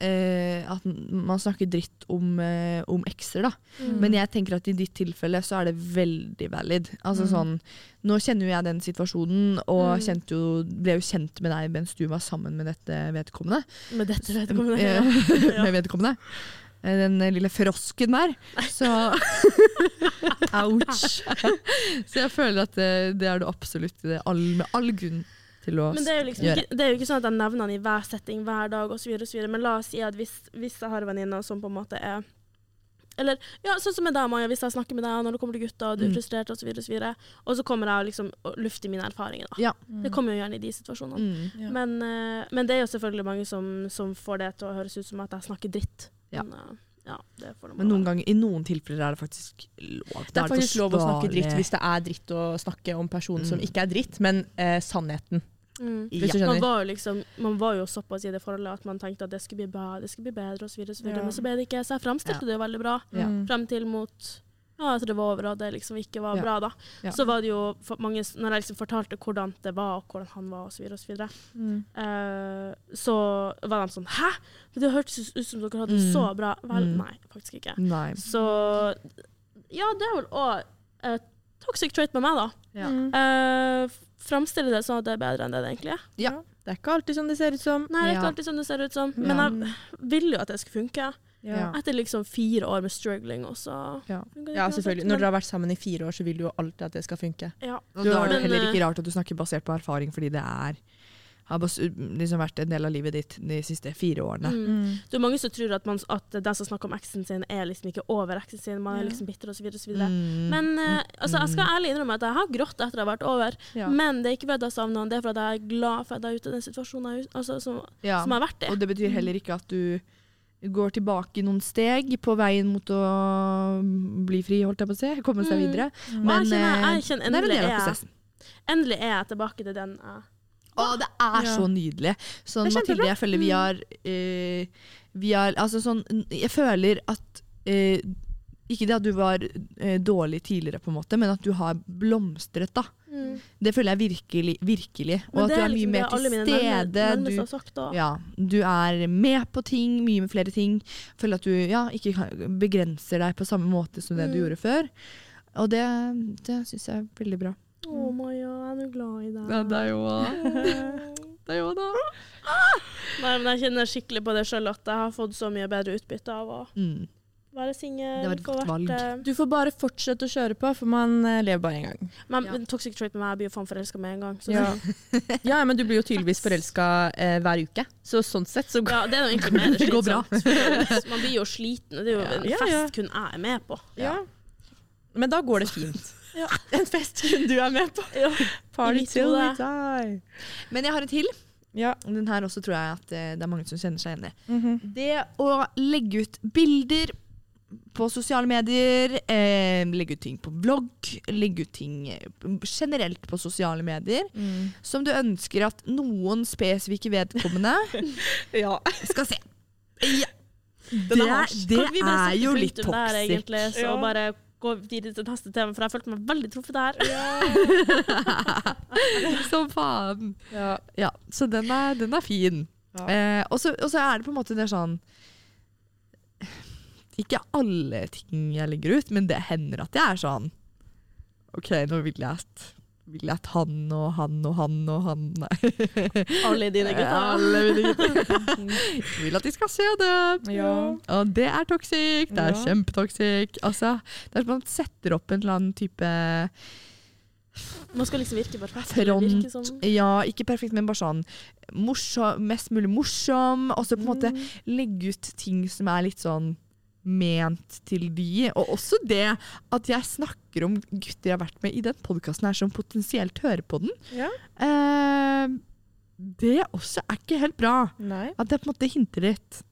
eh, at man snakker dritt om, eh, om ekser. da. Mm. Men jeg tenker at i ditt tilfelle så er det veldig valid. Altså Mm. sånn, Nå kjenner jo jeg den situasjonen, og Mm. jo, ble jo kjent med deg mens du var sammen med dette vedkommende. Med dette vedkommende. Ja. med vedkommende. Eh, Den lille frosken der. Så, Ouch. så jeg føler at det, det er det absolutt det all, med all grunn til å Men det er, jo liksom gjøre. ikke, det er jo ikke sånn at jeg nevner han i hver setting hver dag osv. Men la oss si at hvis, hvis jeg har venninner som på en måte er eller ja, sånn som med deg, Maja, hvis jeg snakker med deg når det kommer til gutta, og du er Mm. frustrert osv., og, så videre, og så kommer jeg liksom og lufter mine erfaringer. Da. Ja. Det kommer jo gjerne i de situasjonene. Mm. Ja. Men, eh, men det er jo selvfølgelig mange som, som får det til å høres ut som at jeg snakker dritt. Ja. Men, eh, ja, det får Men noen ganger, i noen tilfeller er det faktisk lov. Det er faktisk lov å snakke dritt hvis det er dritt å snakke om personen som Mm. ikke er dritt, men eh, sannheten. mm. Hvis du Ja. Man var, jo liksom, man var jo såpass i det forholdet at man tenkte at det skulle bli bra, det skulle bli bedre osv. Ja. Men så ble det ikke. Så jeg framstilte Ja. det jo veldig bra. Ja. Mm. frem til mot ja, at det var over og det liksom ikke var Ja. bra. da. Ja. Så var det jo for mange, Når jeg liksom fortalte hvordan det var, og hvordan han var osv., så, videre, Mm. Uh, så var de sånn Hæ?! Det hørtes ut som dere hadde det Mm. så bra. Vel, Mm. nei, faktisk ikke. Nei. Så ja, det er vel òg et toxic trait med meg, da. Ja. Uh, Framstille det sånn at det er bedre enn det det egentlig er. Ja. Det er ikke alltid sånn det ser ut som. Nei, det er ikke alltid sånn det ser ut som. Men jeg vil jo at det skal funke. Ja. Etter liksom fire år med struggling, også. Ja. Ja, selvfølgelig. Når dere har vært sammen i fire år, så vil du jo alltid at det skal funke. ja. Og da er det heller ikke rart at du snakker basert på erfaring, fordi det er har liksom vært en del av livet ditt de siste fire årene. Mm. Det er mange som tror at, man, at den som snakker om eksen sin, er liksom ikke over eksen sin, man er liksom bitter osv. videre Mm. Men uh, altså, jeg skal ærlig innrømme at jeg har grått etter at jeg har vært over. ja. Men det er ikke fordi jeg savner han, det er fordi jeg er glad for at jeg er ute i den situasjonen jeg, altså, som, Ja. som har vært i. Og det betyr heller ikke at du går tilbake noen steg på veien mot å bli fri, holdt jeg på å si. Komme seg Mm. videre. Og Men jeg kjenner, eh, jeg kjenner det er en endelig, del av prosessen. endelig er jeg tilbake til den jeg Å, det er Ja. så nydelig. Sånn, Mathilde, jeg føler vi har, uh, vi har Altså sånn Jeg føler at eh, Ikke det at du var eh, dårlig tidligere, på en måte, men at du har blomstret, da. Det føler jeg virkelig. virkelig. Og at du er mye liksom mer til stede. Du, sagt ja, du er med på ting, mye med flere ting. Føler at du ja, ikke begrenser deg på samme måte som det du Mm. gjorde før. Og det, det syns jeg er veldig bra. Å, Maja, jeg er glad i deg. er jo Det er jo da. Nei, men jeg kjenner skikkelig på det sjøl at jeg har fått så mye bedre utbytte av å Mm. Være singel. Det var et godt valg. eh, Du får bare fortsette å kjøre på, for man eh, lever bare én gang. Men Ja. men toxic trait med meg, jeg blir jo faen forelska med en gang. Så Ja. ja, men du blir jo tydeligvis forelska eh, hver uke, så sånn sett så ja, det er mer Det går bra. Man blir jo sliten. Det er jo en fest ja. kun jeg er med på. Ja. Men da går det fint. Ja. En fest kun du er med på. Ja. Party till we die. Men jeg har en til. Ja. Den her også tror jeg at eh, det er mange som kjenner seg igjen i. Mhm. Det å legge ut bilder på sosiale medier, eh, legge ut ting på vlogg, legge ut ting eh, generelt på sosiale medier, Mm. som du ønsker at noen spesifikke vedkommende Ja. skal se. Ja. Det, er det er jo litt der, toxic. egentlig, så Ja. bare gå videre til neste tema, for jeg følte meg veldig truffet der. Som faen. Ja. Ja, så den er, den er fin. Ja. Eh, og, så, er det på en måte det er sånn Ikke alle ting jeg legger ut, men det hender at jeg er sånn OK, nå vil jeg at, vil at han og han og han og han. Alle dine gutter. Alle mine vil at de skal se det. Ja. Og det er toxic. Det er Ja. kjempetoxic. Altså, det er som man setter opp en eller annen type Man skal liksom virke perfekt. Virke som Ja, ikke perfekt, men bare sånn morsom, mest mulig morsom. Og så på en måte Mm. legge ut ting som er litt sånn ment til de. Og også det at jeg snakker om gutter jeg har vært med i den podkasten her som potensielt hører på den. Ja. Eh, det også er ikke helt bra. Nei. At det på en måte hinter litt.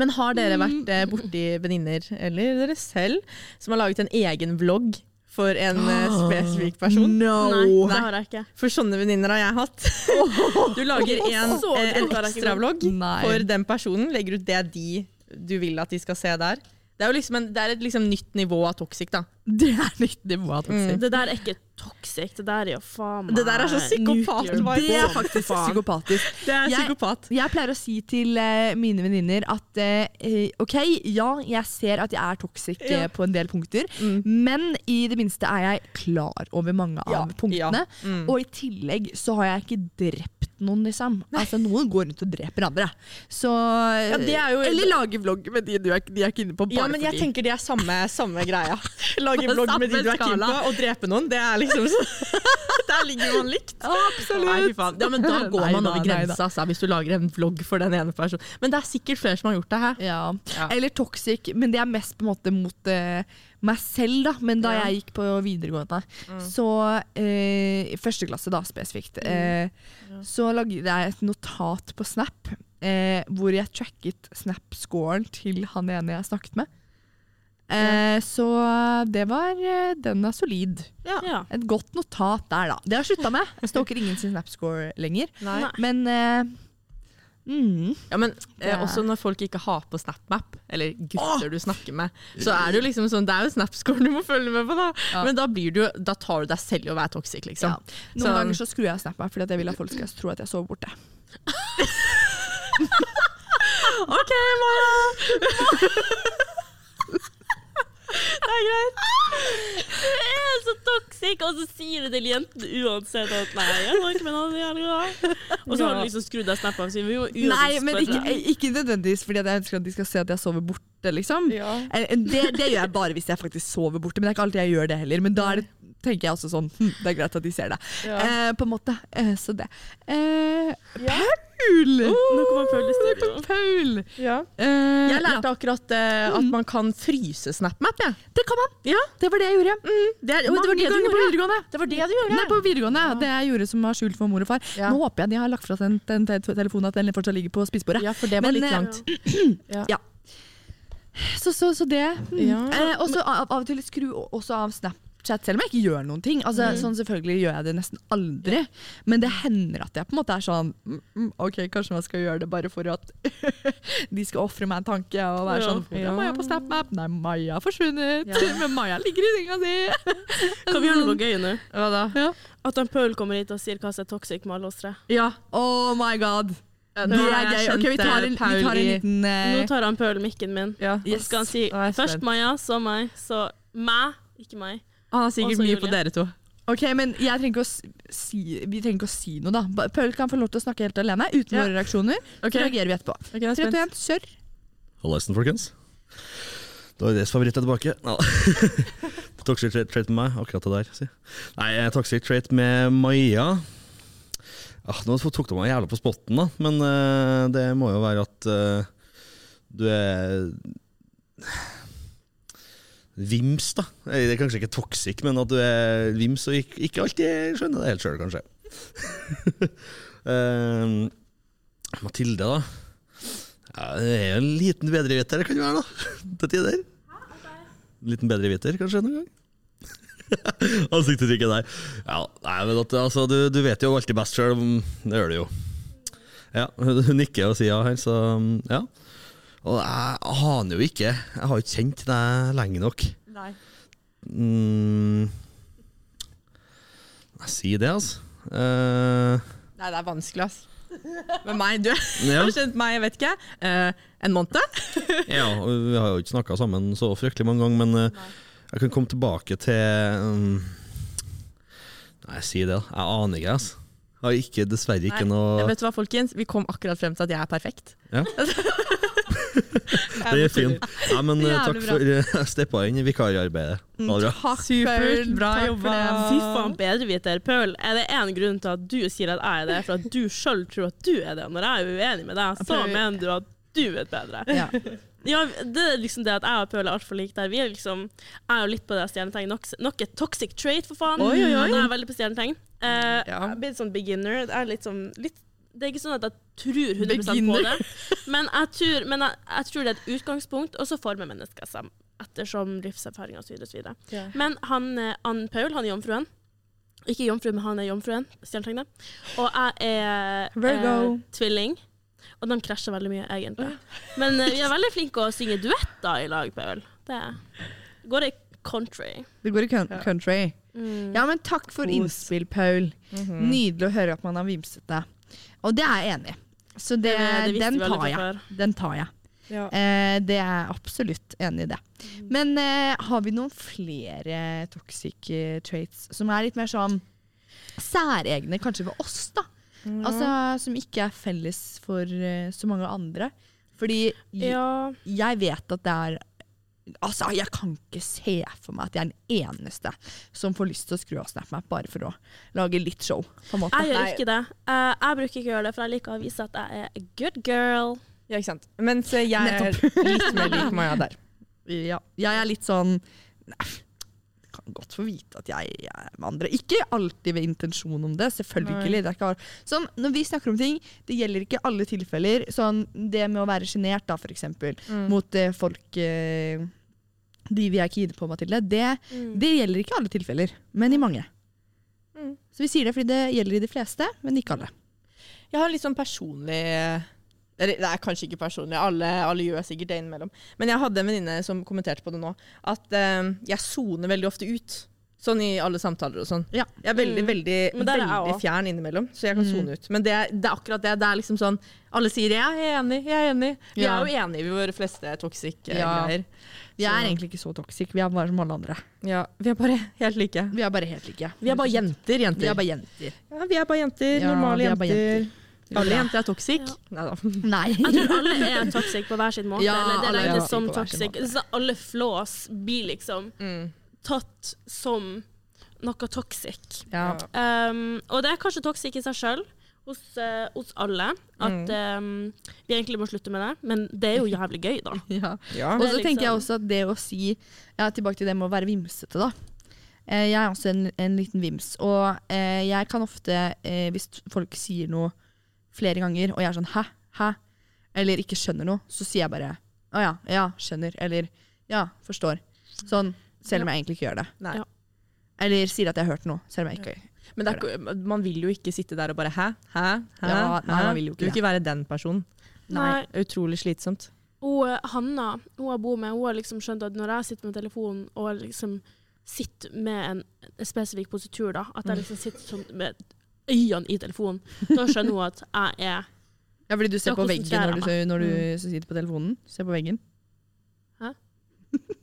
Men har dere vært eh, borti venninner, eller dere selv, som har laget en egen vlogg for en eh, spesifikk person? No! Nei, det har jeg ikke. For sånne venninner har jeg hatt. Du lager en, eh, en dumt har jeg ikke ekstra vlogg for den personen, legger ut det de, du vil at de skal se der. Det er jo liksom en, det er et liksom nytt nivå av toxic, da. Det er nytt nivå av toxic. Det der er ikke toxic, det der er jo faen meg Det der er så psykopat. Det er faktisk psykopatisk. Det er psykopat. Jeg pleier å si til uh, mine venninner at uh, OK, ja, jeg ser at jeg er toxic Ja. på en del punkter, Mm. men i det minste er jeg klar over mange Ja, av punktene. ja. Mm. Og i tillegg så har jeg ikke drept noen, liksom. Altså, noen går rundt og dreper andre. Så Ja, det er jo- Eller lager vlogg med de du er, de er ikke inne på bare Ja, men jeg fordi. tenker det er samme, samme greia. Lage vlogg med de du er keen inne på, og drepe noen. Det er liksom Der ligger man likt. Absolutt! Nei. Ja, men da går man over grensa altså, hvis du lager en vlogg for den ene personen. Men det er sikkert flere som har gjort det her. Ja. Ja. Eller toxic, men det er mest på en måte mot uh, meg selv. da Men da jeg gikk på videregående, Mm. så uh, første klasse da spesifikt, eh, så lagde jeg et notat på Snap hvor jeg tracket Snap-scoren til han ene jeg snakket med. Eh, så det var eh, Den er solid. Ja. Et godt notat der, da. Det har jeg slutta med. Jeg stalker ingen sin Snap-score lenger. Nei. Nei. Men eh, mm, Ja, men eh, også når folk ikke har på SnapMap, eller gutter du snakker med, så er det jo liksom sånn Det er jo Snapscore du må følge med på, da. Ja. Men da, blir du, da tar du deg selv i å være toxic, liksom. Ja. Noen Så- ganger så skrur jeg av SnapMap fordi at jeg vil at folk skal tro at jeg sover borte. OK, Mara! det er greit. Du er så toxic, og så sier du til jentene uansett at nei, jeg var ikke med noen jævlig bra. Og så har du liksom skrudd av snappen sin. Vi Nei, men ikke, ikke nødvendigvis fordi jeg ønsker at de skal se at jeg sover borte, liksom. Ja. Eh, Det, det gjør jeg bare hvis jeg faktisk sover borte, men det er ikke alltid jeg gjør det heller. Men da er det tenker jeg også sånn hm, Det er greit at de ser det. Ja. Eh, på en måte. Eh, så det. Eh, Ja. Paul! Nå kommer Paul i studio. Paul! Ja. Eh, Jeg lærte akkurat eh, at man kan fryse SnapMap. Ja. Det kan man! Ja. Det var det jeg gjorde. Det, er, det var det du gjorde. Det var det du gjorde. Nei, på videregående. Det jeg gjorde som var skjult for mor og far. Nå håper jeg de har lagt fra den, den telefonen at den fortsatt ligger på spisebordet. Ja, for det var Men, litt eh, langt. Ja. Så, så, så det. Mm. Ja. Eh, og så av, av og til skru også av Snapchat, selv om jeg ikke gjør noen ting. Altså, Mm. sånn Selvfølgelig gjør jeg det nesten aldri, men det hender at jeg på en måte er sånn mm, mm, Ok, kanskje man skal gjøre det bare for at de skal ofre meg en tanke og være Ja. sånn Ja. Maja på SnapMap? Nei, Maja har forsvunnet. Ja. Men Maja ligger i senga si. Kan vi gjøre noe gøy nå? Hva da? At en Paul kommer hit og sier hva som er toxic med alle oss tre. Ja. Oh my god. Det er gøy. Ok, vi tar en, vi tar en liten uh... Nå tar han Paul mikken min. Ja. Og så skal han si først. Maja, så meg, så meg, ikke meg. Han har sikkert Også mye på dere to. Ok, men jeg trenger ikke å si, Vi trenger ikke å si noe, da. Paul kan få lov til å snakke helt alene, uten Ja. våre reaksjoner. Ok. Så reagerer vi etterpå. Ok, jeg er 3, spent. 2, 1, kjør. Hallaisen, folkens. Da er deres favoritt er tilbake. Ja. toxic trait, trait med meg, akkurat det der. Si. Nei, eh, toxic trait med Maja ah, Nå tok du meg jævla på spotten, da. Men eh, det må jo være at eh, du er Vims, da. Det er kanskje ikke toxic, men at du er vims og ikke, ikke alltid skjønner det helt sjøl, kanskje. uh, Mathilde, da. Ja, det er jo en liten bedreviter, det kan jo være, da. Til tider. En liten bedreviter, kanskje, noen gang. Ansiktsuttrykket der. Ja, nei, men at, altså, du, du vet jo alltid best sjøl. Det gjør du jo. Ja, hun hun nikker og sier ja her, så ja. Og jeg aner jo ikke. Jeg har ikke kjent deg lenge nok. Nei. Mm. Jeg sier det, altså. Uh, Nei, det er vanskelig, altså. Men meg, du ja. har kjent meg, jeg vet ikke, uh, en måned? Ja, vi har jo ikke snakka sammen så fryktelig mange ganger, men uh, jeg kan komme tilbake til um, Nei, sier det. da. Jeg aner ikke, altså. Jeg har ikke, dessverre ikke Nei, noe Vet du hva, folkens? Vi kom akkurat frem til at jeg er perfekt. Ja. Det er fint. Ja, men eh, takk for uh, steppa inn i vikararbeidet. Ha det bra. Takk, Supert, bra Takk jobba. Fy faen, bedreviter. Paul, er det én grunn til at du sier at jeg er det, for at du sjøl tror at du er det? Når jeg er uenig med deg, så mener du at du vet bedre. Ja. Ja, det er liksom det at jeg og Pøl er altfor like der. Vi er liksom, jeg er jo litt på det stjernetegn. Nok, nok et toxic trait, for faen. Oi, oi, oi. Jeg er veldig på stjernetegn. Uh, Ja. Jeg blir sånn beginner. Det er litt sånn litt, Det er ikke sånn at jeg tror 100 på det, men jeg tror, men jeg, jeg tror det er et utgangspunkt, og så former mennesker seg ettersom livserfaring osv. Ja. Men han, eh, han Paul, han er jomfruen. Ikke jomfru, men han er jomfruen. Stjernetegnet. Og jeg er Virgo. eh, tvilling. Og de krasjer veldig mye, egentlig. Men eh, vi er veldig flinke å synge duetter i lag, Paul. Det går i country. Det går i coun- country. Mm. Ja, men takk for innspill, Paul. Mhm. Nydelig å høre at man har vimsete. Og det er jeg enig i. Så det, det det den tar jeg. Den tar jeg. Ja. Eh, det er jeg absolutt enig i det. Men eh, har vi noen flere toxic eh, traits som er litt mer sånn særegne kanskje ved oss, da? Altså Som ikke er felles for uh, så mange andre. Fordi Ja. jeg vet at det er Altså, Jeg kan ikke se for meg at jeg er den eneste som får lyst til å skru av SnapMap bare for å lage litt show. på en måte. Jeg gjør ikke det. Uh, jeg bruker ikke å gjøre det, for jeg liker å vise at jeg er a good girl. Ja, ikke sant. Mens jeg er litt mer lik Maja der. Ja, jeg er litt sånn Nei, kan godt få vite at jeg er med andre. Ikke alltid ved intensjon om det, selvfølgelig. Det er ikke, sånn, når vi snakker om ting, det gjelder ikke alle tilfeller. Sånn, det med å være sjenert, da, for eksempel, Mm. mot eh, folk eh, De vi er kine på, Mathilde, det, det gjelder ikke alle tilfeller, men i mange. Mm. Så vi sier det fordi det gjelder i de fleste, men ikke alle. Jeg har litt sånn personlig eller, Det er kanskje ikke personlig, alle, alle gjør sikkert det innimellom. Men jeg hadde en venninne som kommenterte på det nå, at eh, jeg soner veldig ofte ut. Sånn i alle samtaler og sånn. Ja. Jeg er veldig, Mm. veldig, er veldig fjern innimellom, så jeg kan Mm. ut. Men det, det er akkurat det. Det er liksom sånn Alle sier 'jeg er enig', 'jeg er enig'. Vi Ja. er jo enige i våre fleste toxic-greier. Ja. Vi er egentlig ikke så toxic, vi er bare som alle andre. Ja, vi er bare helt like. Vi er bare helt like. Vi er bare jenter, jenter. Vi er bare jenter. Ja, vi er bare jenter. Ja, normale er bare jenter. Alle jenter er toxic. Ja. Nei. Jeg tror alle er toxic på hver sin måte. Ja, eller det er regnes som toxic. alle flås blir liksom Mm. tatt som noe toxic. Ja. Um, og det er kanskje toxic i seg sjøl. Hos, eh, hos alle. At um, vi egentlig må slutte med det. Men det er jo jævlig gøy, da. ja. Ja. Og Det er så tenker jeg liksom- også at det å si ja, Tilbake til det med å være vimsete, da. Eh, jeg er også en, en liten vims. Og eh, jeg kan ofte, eh, hvis folk sier noe flere ganger, og jeg er sånn hæ, hæ, eller ikke skjønner noe, så sier jeg bare å ja, ja, skjønner, eller ja, forstår. Sånn, selv om jeg egentlig ikke gjør det. Nei. Ja. Eller sier at jeg har hørt noe, selv om jeg ikke Men det er, man vil jo ikke sitte der og bare hæ, hæ, hæ? Ja, nei, man vil jo ikke Du vil ikke være den personen. Nei. Utrolig slitsomt. Og Hanna, hun jeg bor med, hun har liksom skjønt at når jeg sitter med telefonen og liksom sitter med en, en spesifikk positur, da, at jeg liksom sitter sånn med øynene i telefonen, da skjønner hun at jeg er Ja, fordi du ser på veggen når du, når du sitter på telefonen. Ser på veggen.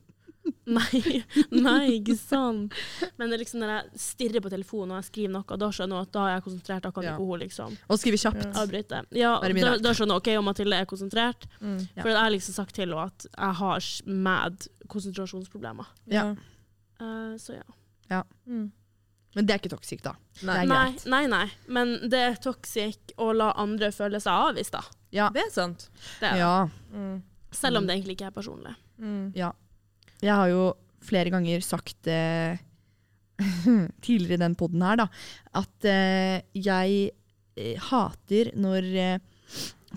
Nei, nei, ikke sant. Men det er liksom når jeg stirrer på telefonen og jeg skriver noe, da skjønner jeg at da er jeg konsentrert. Da kan Ja. ikke hun liksom Og skriver kjapt. avbryte. Ja, da, da skjønner hun OK og Mathilde er konsentrert. Mm. Ja. For jeg har liksom sagt til henne at jeg har mad konsentrasjonsproblemer. Ja. Uh, så ja. Mm. Men det er ikke toxic, da. Nei. Nei, nei, nei. Men det er toxic å la andre føle seg avvist, da. Ja. Det er sant. Det er. ja. Mm. Selv om det egentlig ikke er personlig. Mm. Ja. Jeg har jo flere ganger sagt eh, tidligere i den poden her, da, at eh, jeg eh, hater når eh,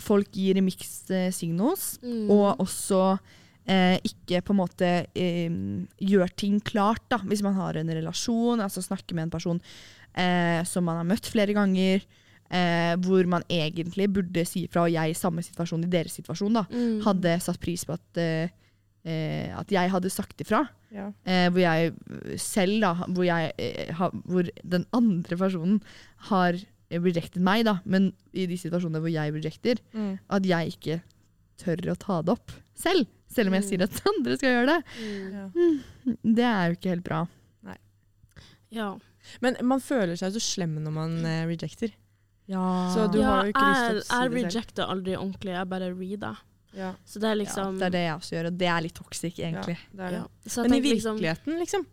folk gir mixed eh, signals, Mm. og også eh, ikke på en måte gjør ting klart, da. Hvis man har en relasjon, altså snakker med en person eh, som man har møtt flere ganger, eh, hvor man egentlig burde si fra, og jeg i samme situasjon, i deres situasjon, da, Mm. hadde satt pris på at, eh, eh, at jeg hadde sagt ifra. Ja. Eh, hvor jeg eh, selv, da, hvor, jeg, eh, ha, hvor den andre personen har rejected meg, da, men i de situasjonene hvor jeg rejecter, Mm. at jeg ikke tør å ta det opp selv. Selv om jeg Mm. sier at andre skal gjøre det. Mm. Ja. Det er jo ikke helt bra. Ja. Men man føler seg så slem når man eh, rejecter. Ja. Så du ja, har jo ikke lyst til å si jeg det selv. rejecter aldri ordentlig, jeg bare reader. Ja. Så det er liksom ja, det er det jeg også gjør, og det er litt toxic, egentlig. Ja, det er det. Ja. Men i liksom, virkeligheten, liksom?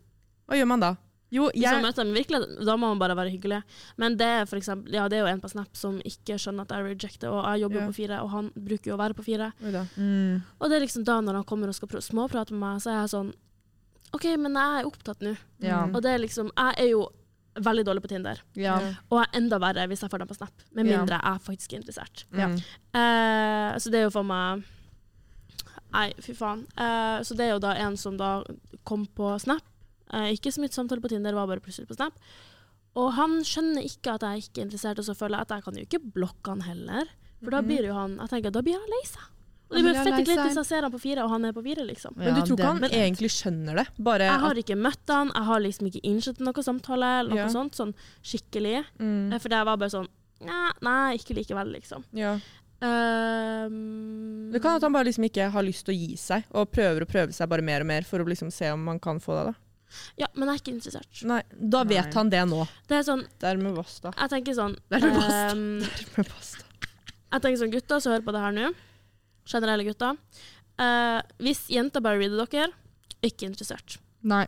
Hva gjør man da? Jo, Hvis man jeg i da må man bare være hyggelig. Men det er, for eksempel, ja, det er jo en på Snap som ikke skjønner at jeg rejecter, og jeg jobber jo Ja. på fire, og han bruker jo å være på fire. Da. Mm. Og det er liksom da når han kommer og skal småprate med meg, så er jeg sånn OK, men jeg er opptatt nå. Ja. Og det er liksom Jeg er jo veldig dårlig på Tinder. Ja. Og er enda verre hvis jeg får dem på Snap, med mindre jeg faktisk er interessert. Ja. Mm. Eh, så det er jo for meg Nei, fy faen. Uh, så det er jo da en som da kom på Snap. Uh, ikke så mye samtale på Tinder, var bare plutselig på Snap. Og han skjønner ikke at jeg ikke er interessert, og så føler jeg at jeg kan jo ikke blokke han heller. For da Mhm. blir jo han Jeg tenker, da blir han lei seg. Og det blir blir han fett lei kleint hvis jeg ser han på fire, og han er på fire, liksom. Men du tror ikke han egentlig skjønner det? Bare Jeg har ikke møtt han, jeg har liksom ikke innsett noe samtale, eller noe Ja. sånt, sånn skikkelig. mm. Eh, For det var bare sånn Nei, nei ikke likevel, liksom. ja. Um, Det kan at han bare liksom ikke har lyst til å gi seg, og prøver å prøve seg bare mer og mer for å liksom se om han kan få det. da. Ja, men jeg er ikke interessert. Nei, Da vet Nei. han det nå. Det er sånn, Dermed basta. jeg tenker sånn Dermed basta. Um, ehm, Dermed basta. Jeg tenker sånn, gutter som hører på det her nå, generelle gutter Uh, Hvis jenter bare reader dere, ikke interessert. Nei.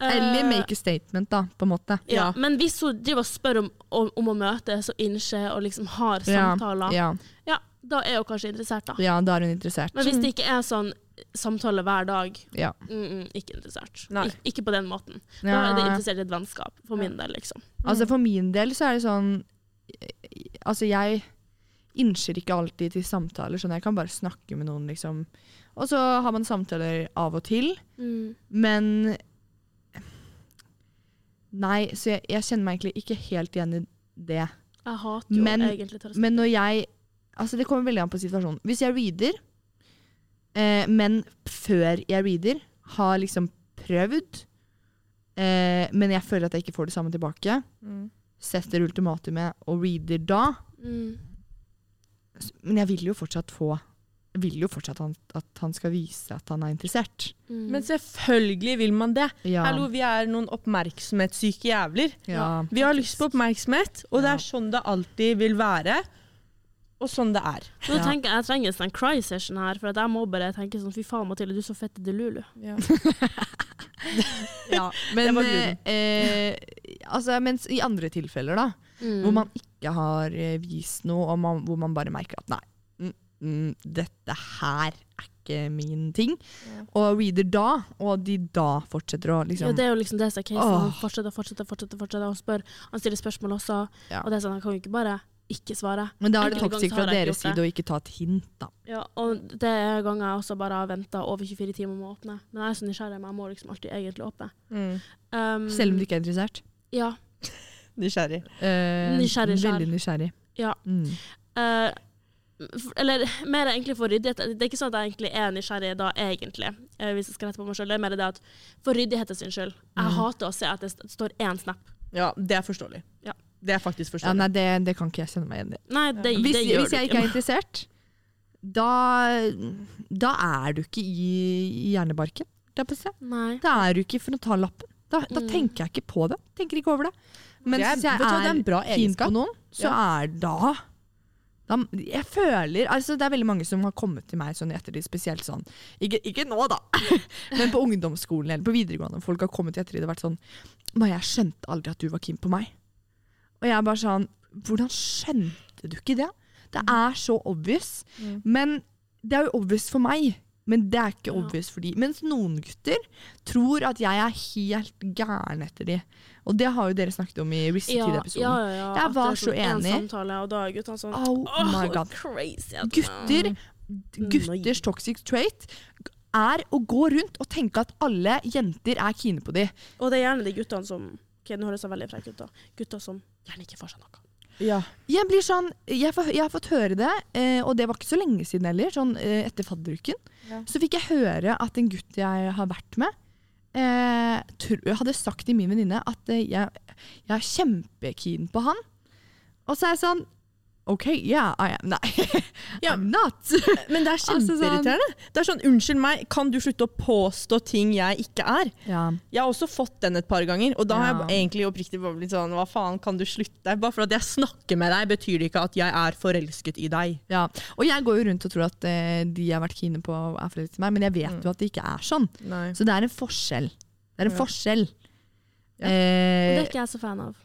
Eh, Eller make a statement, da, på en måte. ja, Ja. Men hvis hun driver og spør om, om, om å møtes og innser og liksom har Ja, samtaler, ja. Ja, da er hun kanskje interessert, da. ja, da er hun interessert. Men hvis det ikke er sånn samtale hver dag, Ja. mm, mm, ikke interessert. Nei. Ik ikke på den måten. Da Ja. er det interessert i et vennskap, for min del, liksom. Altså For min del så er det sånn Altså jeg innser ikke alltid til samtaler, sånn jeg kan bare snakke med noen, liksom. Og så har man samtaler av og til, Mm. men Nei, så jeg, jeg kjenner meg egentlig ikke helt igjen i det. Jeg hater jo Men- egentlig terrasser. Men når jeg Altså det kommer veldig an på situasjonen. Hvis jeg reader, eh, men før jeg reader, har liksom prøvd, eh, men jeg føler at jeg ikke får det samme tilbake, Mm. setter ultimatumet og reader da, Mm. Men jeg vil jo fortsatt få vil jo fortsatt han, at han skal vise at han er interessert. Mm. Men selvfølgelig vil man det. Ja. Hallo, vi er noen oppmerksomhetssyke jævler. Ja. Vi har lyst på oppmerksomhet, og det er sånn det alltid vil være. Og sånn det er. Nå Ja. tenker jeg, jeg trenger en sånn cry session her, for jeg må bare tenke sånn fy faen Mathilde, du er så fett i Delulu. Ja, men eh, eh, altså, mens i andre tilfeller, da, Mm. hvor man ikke har eh, vist noe, og man, hvor man bare merker at nei, mm, mm, dette her er ikke min ting, Ja. og reader da, og de da fortsetter å liksom ja, det er jo liksom det som er casen. Han fortsetter, fortsetter, fortsetter, fortsetter og spør. Han stiller spørsmål også, Ja. og det er sånn, han kan jo ikke bare ikke svare. Men da er det toxic fra deres side å ikke ta et hint, da. Ja, og det er ganger jeg også bare har venta over 24 timer med å åpne. Men jeg er så nysgjerrig, men jeg må liksom alltid egentlig åpne. Mm. Um, Selv om du ikke er interessert. Ja. Nysgjerrig. Eh, Nysgjerrig. Veldig nysgjerrig. Ja. Mm. Eh, eller mer egentlig for ryddighet. Det er ikke sånn at jeg egentlig er nysgjerrig da, egentlig. eh, hvis jeg skal rette på meg selv. Det er mer det at for ryddighetens sin skyld. Jeg Mm. hater å se at det står én snap. Ja, det er forståelig. Ja. Det er faktisk forståelig. Ja, nei, det, det kan ikke jeg kjenne meg igjen i. Nei, det, Hvis, det gjør hvis jeg ikke er interessert, da, da er du ikke i, i hjernebarken. Da er du ikke for å ta lappen. Da, da Mm. tenker jeg ikke på det. Tenker ikke over det. Men er- hvis jeg det er er keen på noen, så er da, Jeg føler altså Det er veldig mange som har kommet til meg sånn etter de spesielt sånn Ikke, ikke nå, da, men på ungdomsskolen eller på videregående. Folk har kommet etter de og vært sånn Maja, jeg skjønte aldri at du var keen på meg. Og jeg er bare sånn Hvordan skjønte du ikke det? Det er så obvious. Mm. Men det er jo obvious for meg. Men det er ikke obvious for de. Mens noen gutter tror at jeg er helt gæren etter de. Og det har jo dere snakket om i Rissetid-episoden. ja, ja, ja. Jeg var så sånn en enig. samtale, og da er guttene sånn Oh «Åh, my god. Crazy. Gutter, gutters toxic trait er å gå rundt og tenke at alle jenter er kine på de. Og det er gjerne de guttene som Ok, nå høres jeg veldig frekk ut, da. Gutter som gjerne ikke får seg noe. Ja. Jeg blir sånn, jeg, får, jeg har fått høre det, eh, og det var ikke så lenge siden heller, sånn eh, etter fadderuken. Ja. Så fikk jeg høre at en gutt jeg har vært med, eh, tro, hadde sagt til min venninne at eh, jeg, jeg er kjempekeen på han. Og så er jeg sånn OK, yeah, I am. Nei, Ja. I'm not. Men det er Altså, sånn- kjempeirriterende. Det er sånn, Unnskyld meg, kan du slutte å påstå ting jeg ikke er? Ja. Jeg har også fått den et par ganger, og da har Ja. jeg egentlig oppriktig bare blitt sånn Hva faen, kan du slutte? Bare for at jeg snakker med deg, betyr det ikke at jeg er forelsket i deg. ja. Og jeg går jo rundt og tror at eh, de jeg har vært kine på, er forelsket i meg, men jeg vet Mm. jo at det ikke er sånn. Nei. Så det er en forskjell. Det er en Ja. forskjell. Ja. Og det Eh, er ikke jeg så fan av.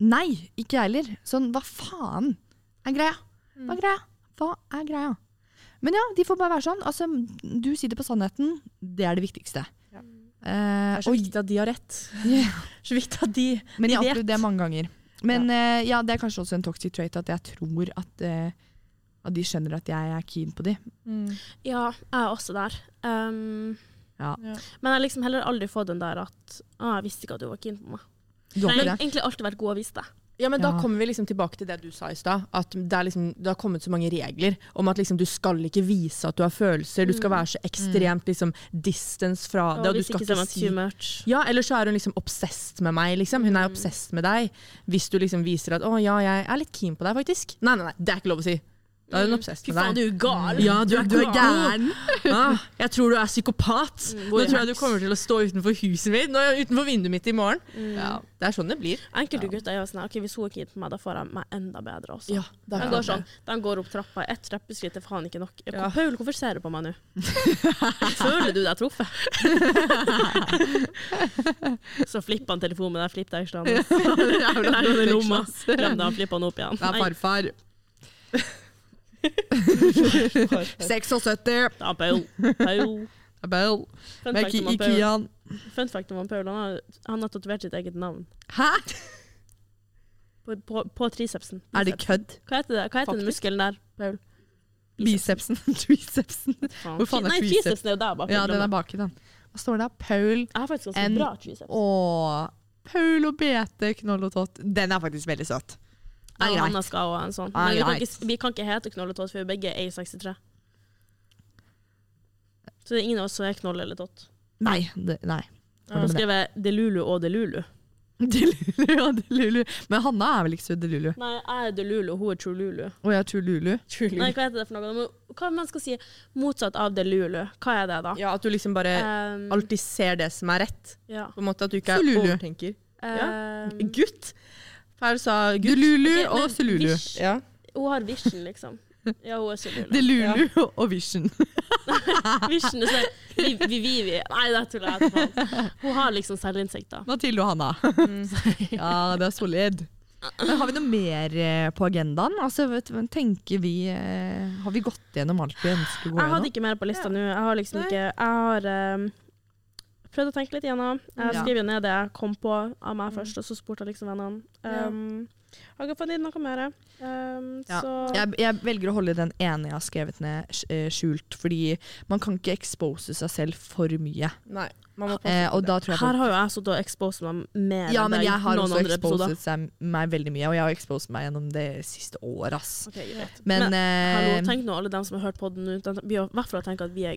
nei, ikke jeg heller. Sånn, hva faen er greia? Mm. Hva er greia? Hva er greia? Men ja, de får bare være sånn. Altså, du sitter på sannheten. Det er det viktigste. Ja. Eh, Det er så viktig at de har rett. Yeah. Så viktig at de, men de jeg har opplevd det mange ganger. Men eh, ja, det er kanskje også en toxic trait at jeg tror at, uh, at de skjønner at jeg er keen på de. Ja, jeg er også der. Um, Ja. Ja. Men jeg har liksom heller aldri fått den der at ah, 'jeg visste ikke at du var keen på meg'. Du har Jeg har egentlig alltid vært god å vise det. Ja, men Da Ja. kommer vi liksom tilbake til det du sa i stad. At det, liksom, det har kommet så mange regler om at liksom, du skal ikke vise at du har følelser. Du skal Mm. være så ekstremt liksom, distance fra det. Og Og du skal ikke ikke si too much. Ja, eller så er hun liksom obsessed med meg. Liksom. Hun er Mm. obsessed med deg. Hvis du liksom viser at 'å ja, jeg er litt keen på deg', faktisk. Nei, nei, nei, det er ikke lov å si. Da er hun obsessed Fy faen, du er gal! Ja, du, du er gæren! Ah, jeg tror du er psykopat. Mm, Nå er tror jeg du kommer til å stå utenfor huset mitt, nå, utenfor vinduet mitt i morgen. Mm. Ja. Det er sånn det blir. Enkelte gutter er sånn ok, hvis hun er keen på meg, da får jeg meg enda bedre også. Ja, De kan går sånn, de går opp trappa, ett trappeskritt er faen ikke nok. Ja. Paul, hvorfor ser du på meg nå? Føler du deg truffet? Så flipper han telefonen med deg flippdekslene. Legger den i lomma. Glem det, han flipper den opp igjen. Det er farfar. 76. det er Paul. Paul. Bell. Fun fact om han Paul, fun fact om han Paul han har, han har tatovert sitt eget navn Hæ? på, på, på tricepsen. Er det kødd? Hva heter, det? Hva heter den muskelen der, Paul? Bicepsen. Tricepsen. Hvor faen er Nei, triceps? tricepsen er jo der bak. Ja, den er er baki, den. Hva står det? Paul Jeg har faktisk ganske En- bra triceps. Å, Paul og Bete, knoll og tott. Den er faktisk veldig søt. Ja, Er greit. Skal også ha en sånn. Men vi kan, ikke, vi kan ikke hete Knoll og Tott, for vi begge er A63. Så det er ingen av oss som er Knoll eller Tott. Nei. Det, nei. Jeg har skrevet Delulu og Delulu. Delulu, og Delulu. Men Hanna er vel ikke så Delulu? Nei, jeg er Delulu, hun er Trululu. Og jeg tror Lulu. Nei, hva heter det for noe? Hva man skal si motsatt av Delulu? Hva er det, da? Ja, at du liksom bare Um, alltid ser det som er rett. ja. På en måte At du ikke er overtenker. Um, Gutt! Her sa gutt. Delulu og Sululu. Ja. hun har vision, liksom. Ja, hun er Sululu. Det ja. Lulu og Vision. Vision er sånn vi, vi, vi, vi. Nei, det tuller jeg etterpå. Hun har liksom selvinnsikt, da. Mathilde og Hanna. ja, det er solid. Men har vi noe mer eh, på agendaen? Altså, vet, tenker vi eh, Har vi gått gjennom alt vi ønsker å gå Jeg hadde ikke mer på lista nå. Jeg har liksom Nei. ikke Jeg har um, prøvd å tenke litt igjennom. Jeg skrev jo ned det jeg kom på av meg først, og så spurte jeg liksom vennene. Um, har ikke funnet noe mer. Um, Ja. Så Jeg, jeg velger å holde den ene jeg har skrevet ned, eh, skjult, fordi man kan ikke expose seg selv for mye. Nei, Eh, og da tror jeg her har jo jeg sittet og exposed meg mer Ja, enn men jeg har også seg, meg veldig mye, og jeg har exposed meg gjennom det siste året, Okay. Men, Men, eh, Hallo, tenk nå alle dem som har hørt på den nå. De blir i hvert fall tenke at vi er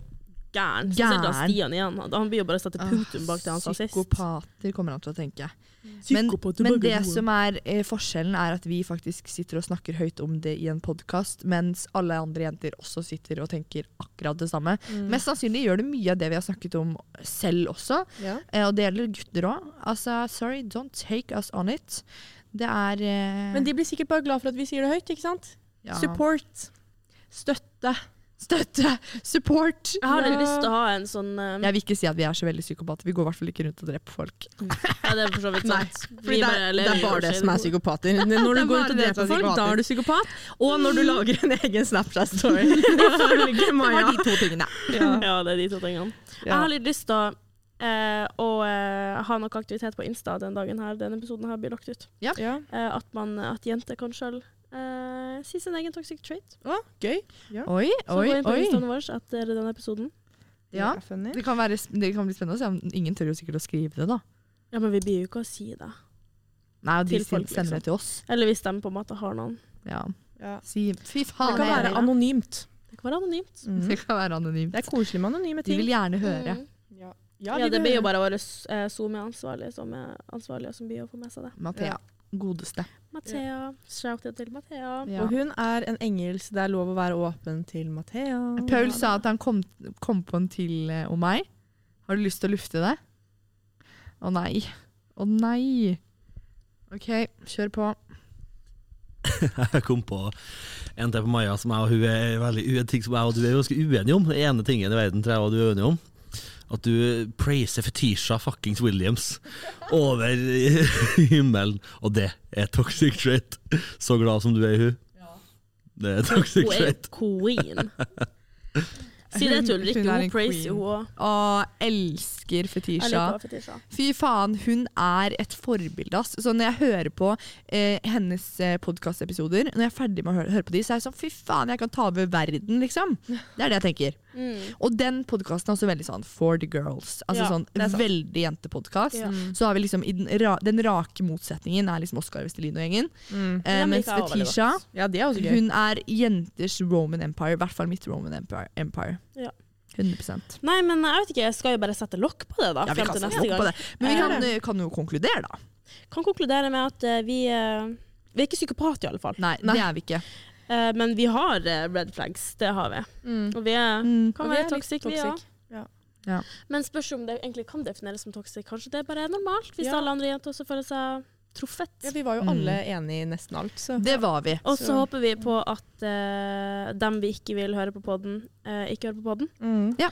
gæren. Spesielt da han Stian igjen. Han blir jo bare satt til punktum bak det han sa sist. Psykopater kommer han til å tenke. Men, men det som er eh, forskjellen, er at vi faktisk sitter og snakker høyt om det i en podkast, mens alle andre jenter også sitter og tenker akkurat det samme. Mm. Mest sannsynlig gjør det mye av det vi har snakket om selv også, Ja. eh, og det gjelder gutter òg. Altså, sorry, don't take us on it. Det er eh, Men de blir sikkert bare glad for at vi sier det høyt, ikke sant? ja. Support. Støtte. Støtte! Support! Jeg har litt Ja. lyst til å ha en sånn um, Jeg vil ikke si at vi er så veldig psykopater. Vi går i hvert fall ikke rundt og dreper folk. Ja, det er for så vidt sant. Vi det, er, det er bare det som er psykopater. Når du går rundt og dreper er folk, da er du psykopat. Og når du lager en egen Snapchat-story. Det var de to tingene. Ja. Ja, det er de to tingene. Jeg har litt lyst til å, Uh, å uh, ha noe aktivitet på Insta den dagen her denne episoden her blir lagt ut. Ja. Uh, at, man, at jenter kan sjøl eh, si sin egen toxic trait. Å, gøy. Oi, Så oi, gå inn på oi. Instaen vår etter denne episoden. Ja. Det er funny. Det kan, være, det kan bli spennende å se. om Ingen tør jo sikkert å skrive det, da. Ja, men vi blir jo ikke å si det. Nei, og de Til folk, sender det til oss. Eller hvis de på en måte har noen. Ja. Ja. Si fy Det kan jeg være anonymt. Det kan være anonymt. Mm. Det kan være anonymt. Det er koselig med anonyme De ting. vil gjerne høre. Mm. Ja, Ja, vi det blir jo bare våre eh, SoMe-ansvarlige som er ansvarlige som blir å få med seg det. Mathea. Godeste. Mathea. Shout-out til Mathea. Ja. Og hun er en engel, så det er lov å være åpen til Mathea. Paul sa at han kom, kom på en til eh, om meg. Har du lyst til å lufte det? Å nei. Å nei. OK, kjør på. Jeg kom på en til på Maja som jeg og hun er veldig u- en ting som jeg og du er ganske uenige om. Den ene tingen i verden tror jeg og du er uenige om. At du praiser Fetisha fuckings Williams over himmelen. Og det er toxic trait. Så glad som du er i hun. Det er toxic Hun er trait. queen. Si det til Ulrikke, Hun en hun praiser queen. hun òg. Og elsker Fetisha. Fetisha. Fy faen, hun er et forbilde, ass. Så når jeg hører på eh, hennes eh, podkastepisoder, når jeg er ferdig med å høre, høre på de, så er jeg sånn fy faen, jeg kan ta over verden, liksom. Det er det jeg tenker. Mm. Og den podkasten er også veldig sånn for the girls. Altså Ja, sånn veldig jentepodkast. Ja. Så har vi liksom i den, ra den rake motsetningen er liksom Oskar Vestelin og gjengen. Mm. Eh, mens Fetisha. Ja, er hun er jenters Roman Empire. I hvert fall mitt Roman Empire. Empire. Ja. 100 Nei, men jeg vet ikke, jeg skal jo bare sette lokk på det, da. Ja, vi frem kan til sette neste gang. på det. Men vi Eh, kan, eh, kan jo konkludere, da. Kan konkludere med at eh, vi, vi er ikke psykopat, i alle fall. Nei, Nei. det er vi ikke. Eh, men vi har red flags. Det har vi. Mm. Og vi er, Mm. kan Og være toxic, vi Ja. Ja. Men spørs om det egentlig kan defineres som toxic. Kanskje det bare er normalt, hvis Ja. alle andre jenter også føler seg truffet. Ja, vi var jo Mm. alle enige i nesten alt, så Det var vi. Og så håper vi på at uh, dem vi ikke vil høre på podden, uh, ikke hører på podden. mm.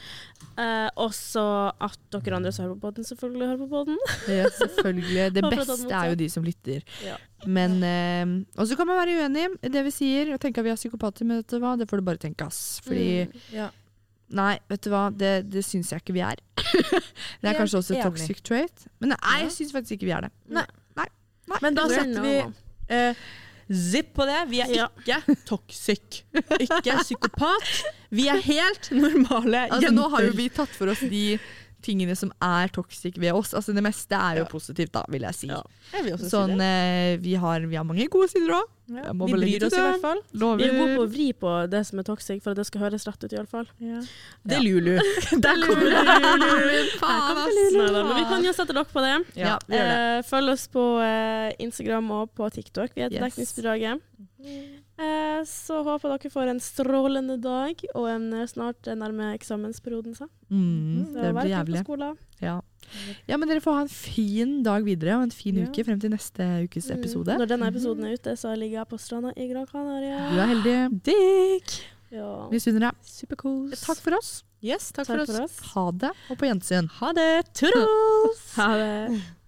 Eh, og så at dere andre som hører på podden, selvfølgelig hører på podden. Ja, selvfølgelig. Det beste er jo de som lytter. Ja. Men uh, Og så kan man være uenig i det vi sier og tenke at vi er psykopater, men vet du hva, det får du bare tenke, ass. Fordi Mm. ja. Nei, vet du hva, det, det syns jeg ikke vi er. det er kanskje også et toxic trait, men nei, jeg syns faktisk ikke vi er det. Men da er setter vi eh, zipp på det. Vi er Ja. ikke toxic. Ikke psykopat. Vi er helt normale Altså, jenter. nå har jo vi tatt for oss de tingene som er toxic ved oss. Altså, det meste er jo Ja. positivt, da, vil jeg si. Ja. Jeg vil Sånn, si eh, vi, har, vi har mange gode sider òg. Ja. Vi bryr oss i hvert fall. Lover. Vi er gode på å vri på det som er toxic, for at det skal høres rett ut, iallfall. Det er Lulu. Der kommer Faen, ass. Men vi kan jo sette dere på det. Ja, det. Eh, følg oss på eh, Instagram og på TikTok. Vi heter Yes. Dekningsbidraget. Eh, så håper dere får en strålende dag, og en eh, snart nærmer eksamensperioden seg. Mm, det blir jævlig. Ja. Ja, men dere får ha en fin dag videre og en fin Ja. uke frem til neste ukes episode. Mm. Når denne episoden er ute, så ligger jeg på stranda i Gran Canaria. Du er heldig. Dick! Ja. Vi unner deg. Superkos. Takk for oss. Yes, takk, Takk for oss. for oss. Ha det, og på gjensyn. Ha det. Toodles! Ha det.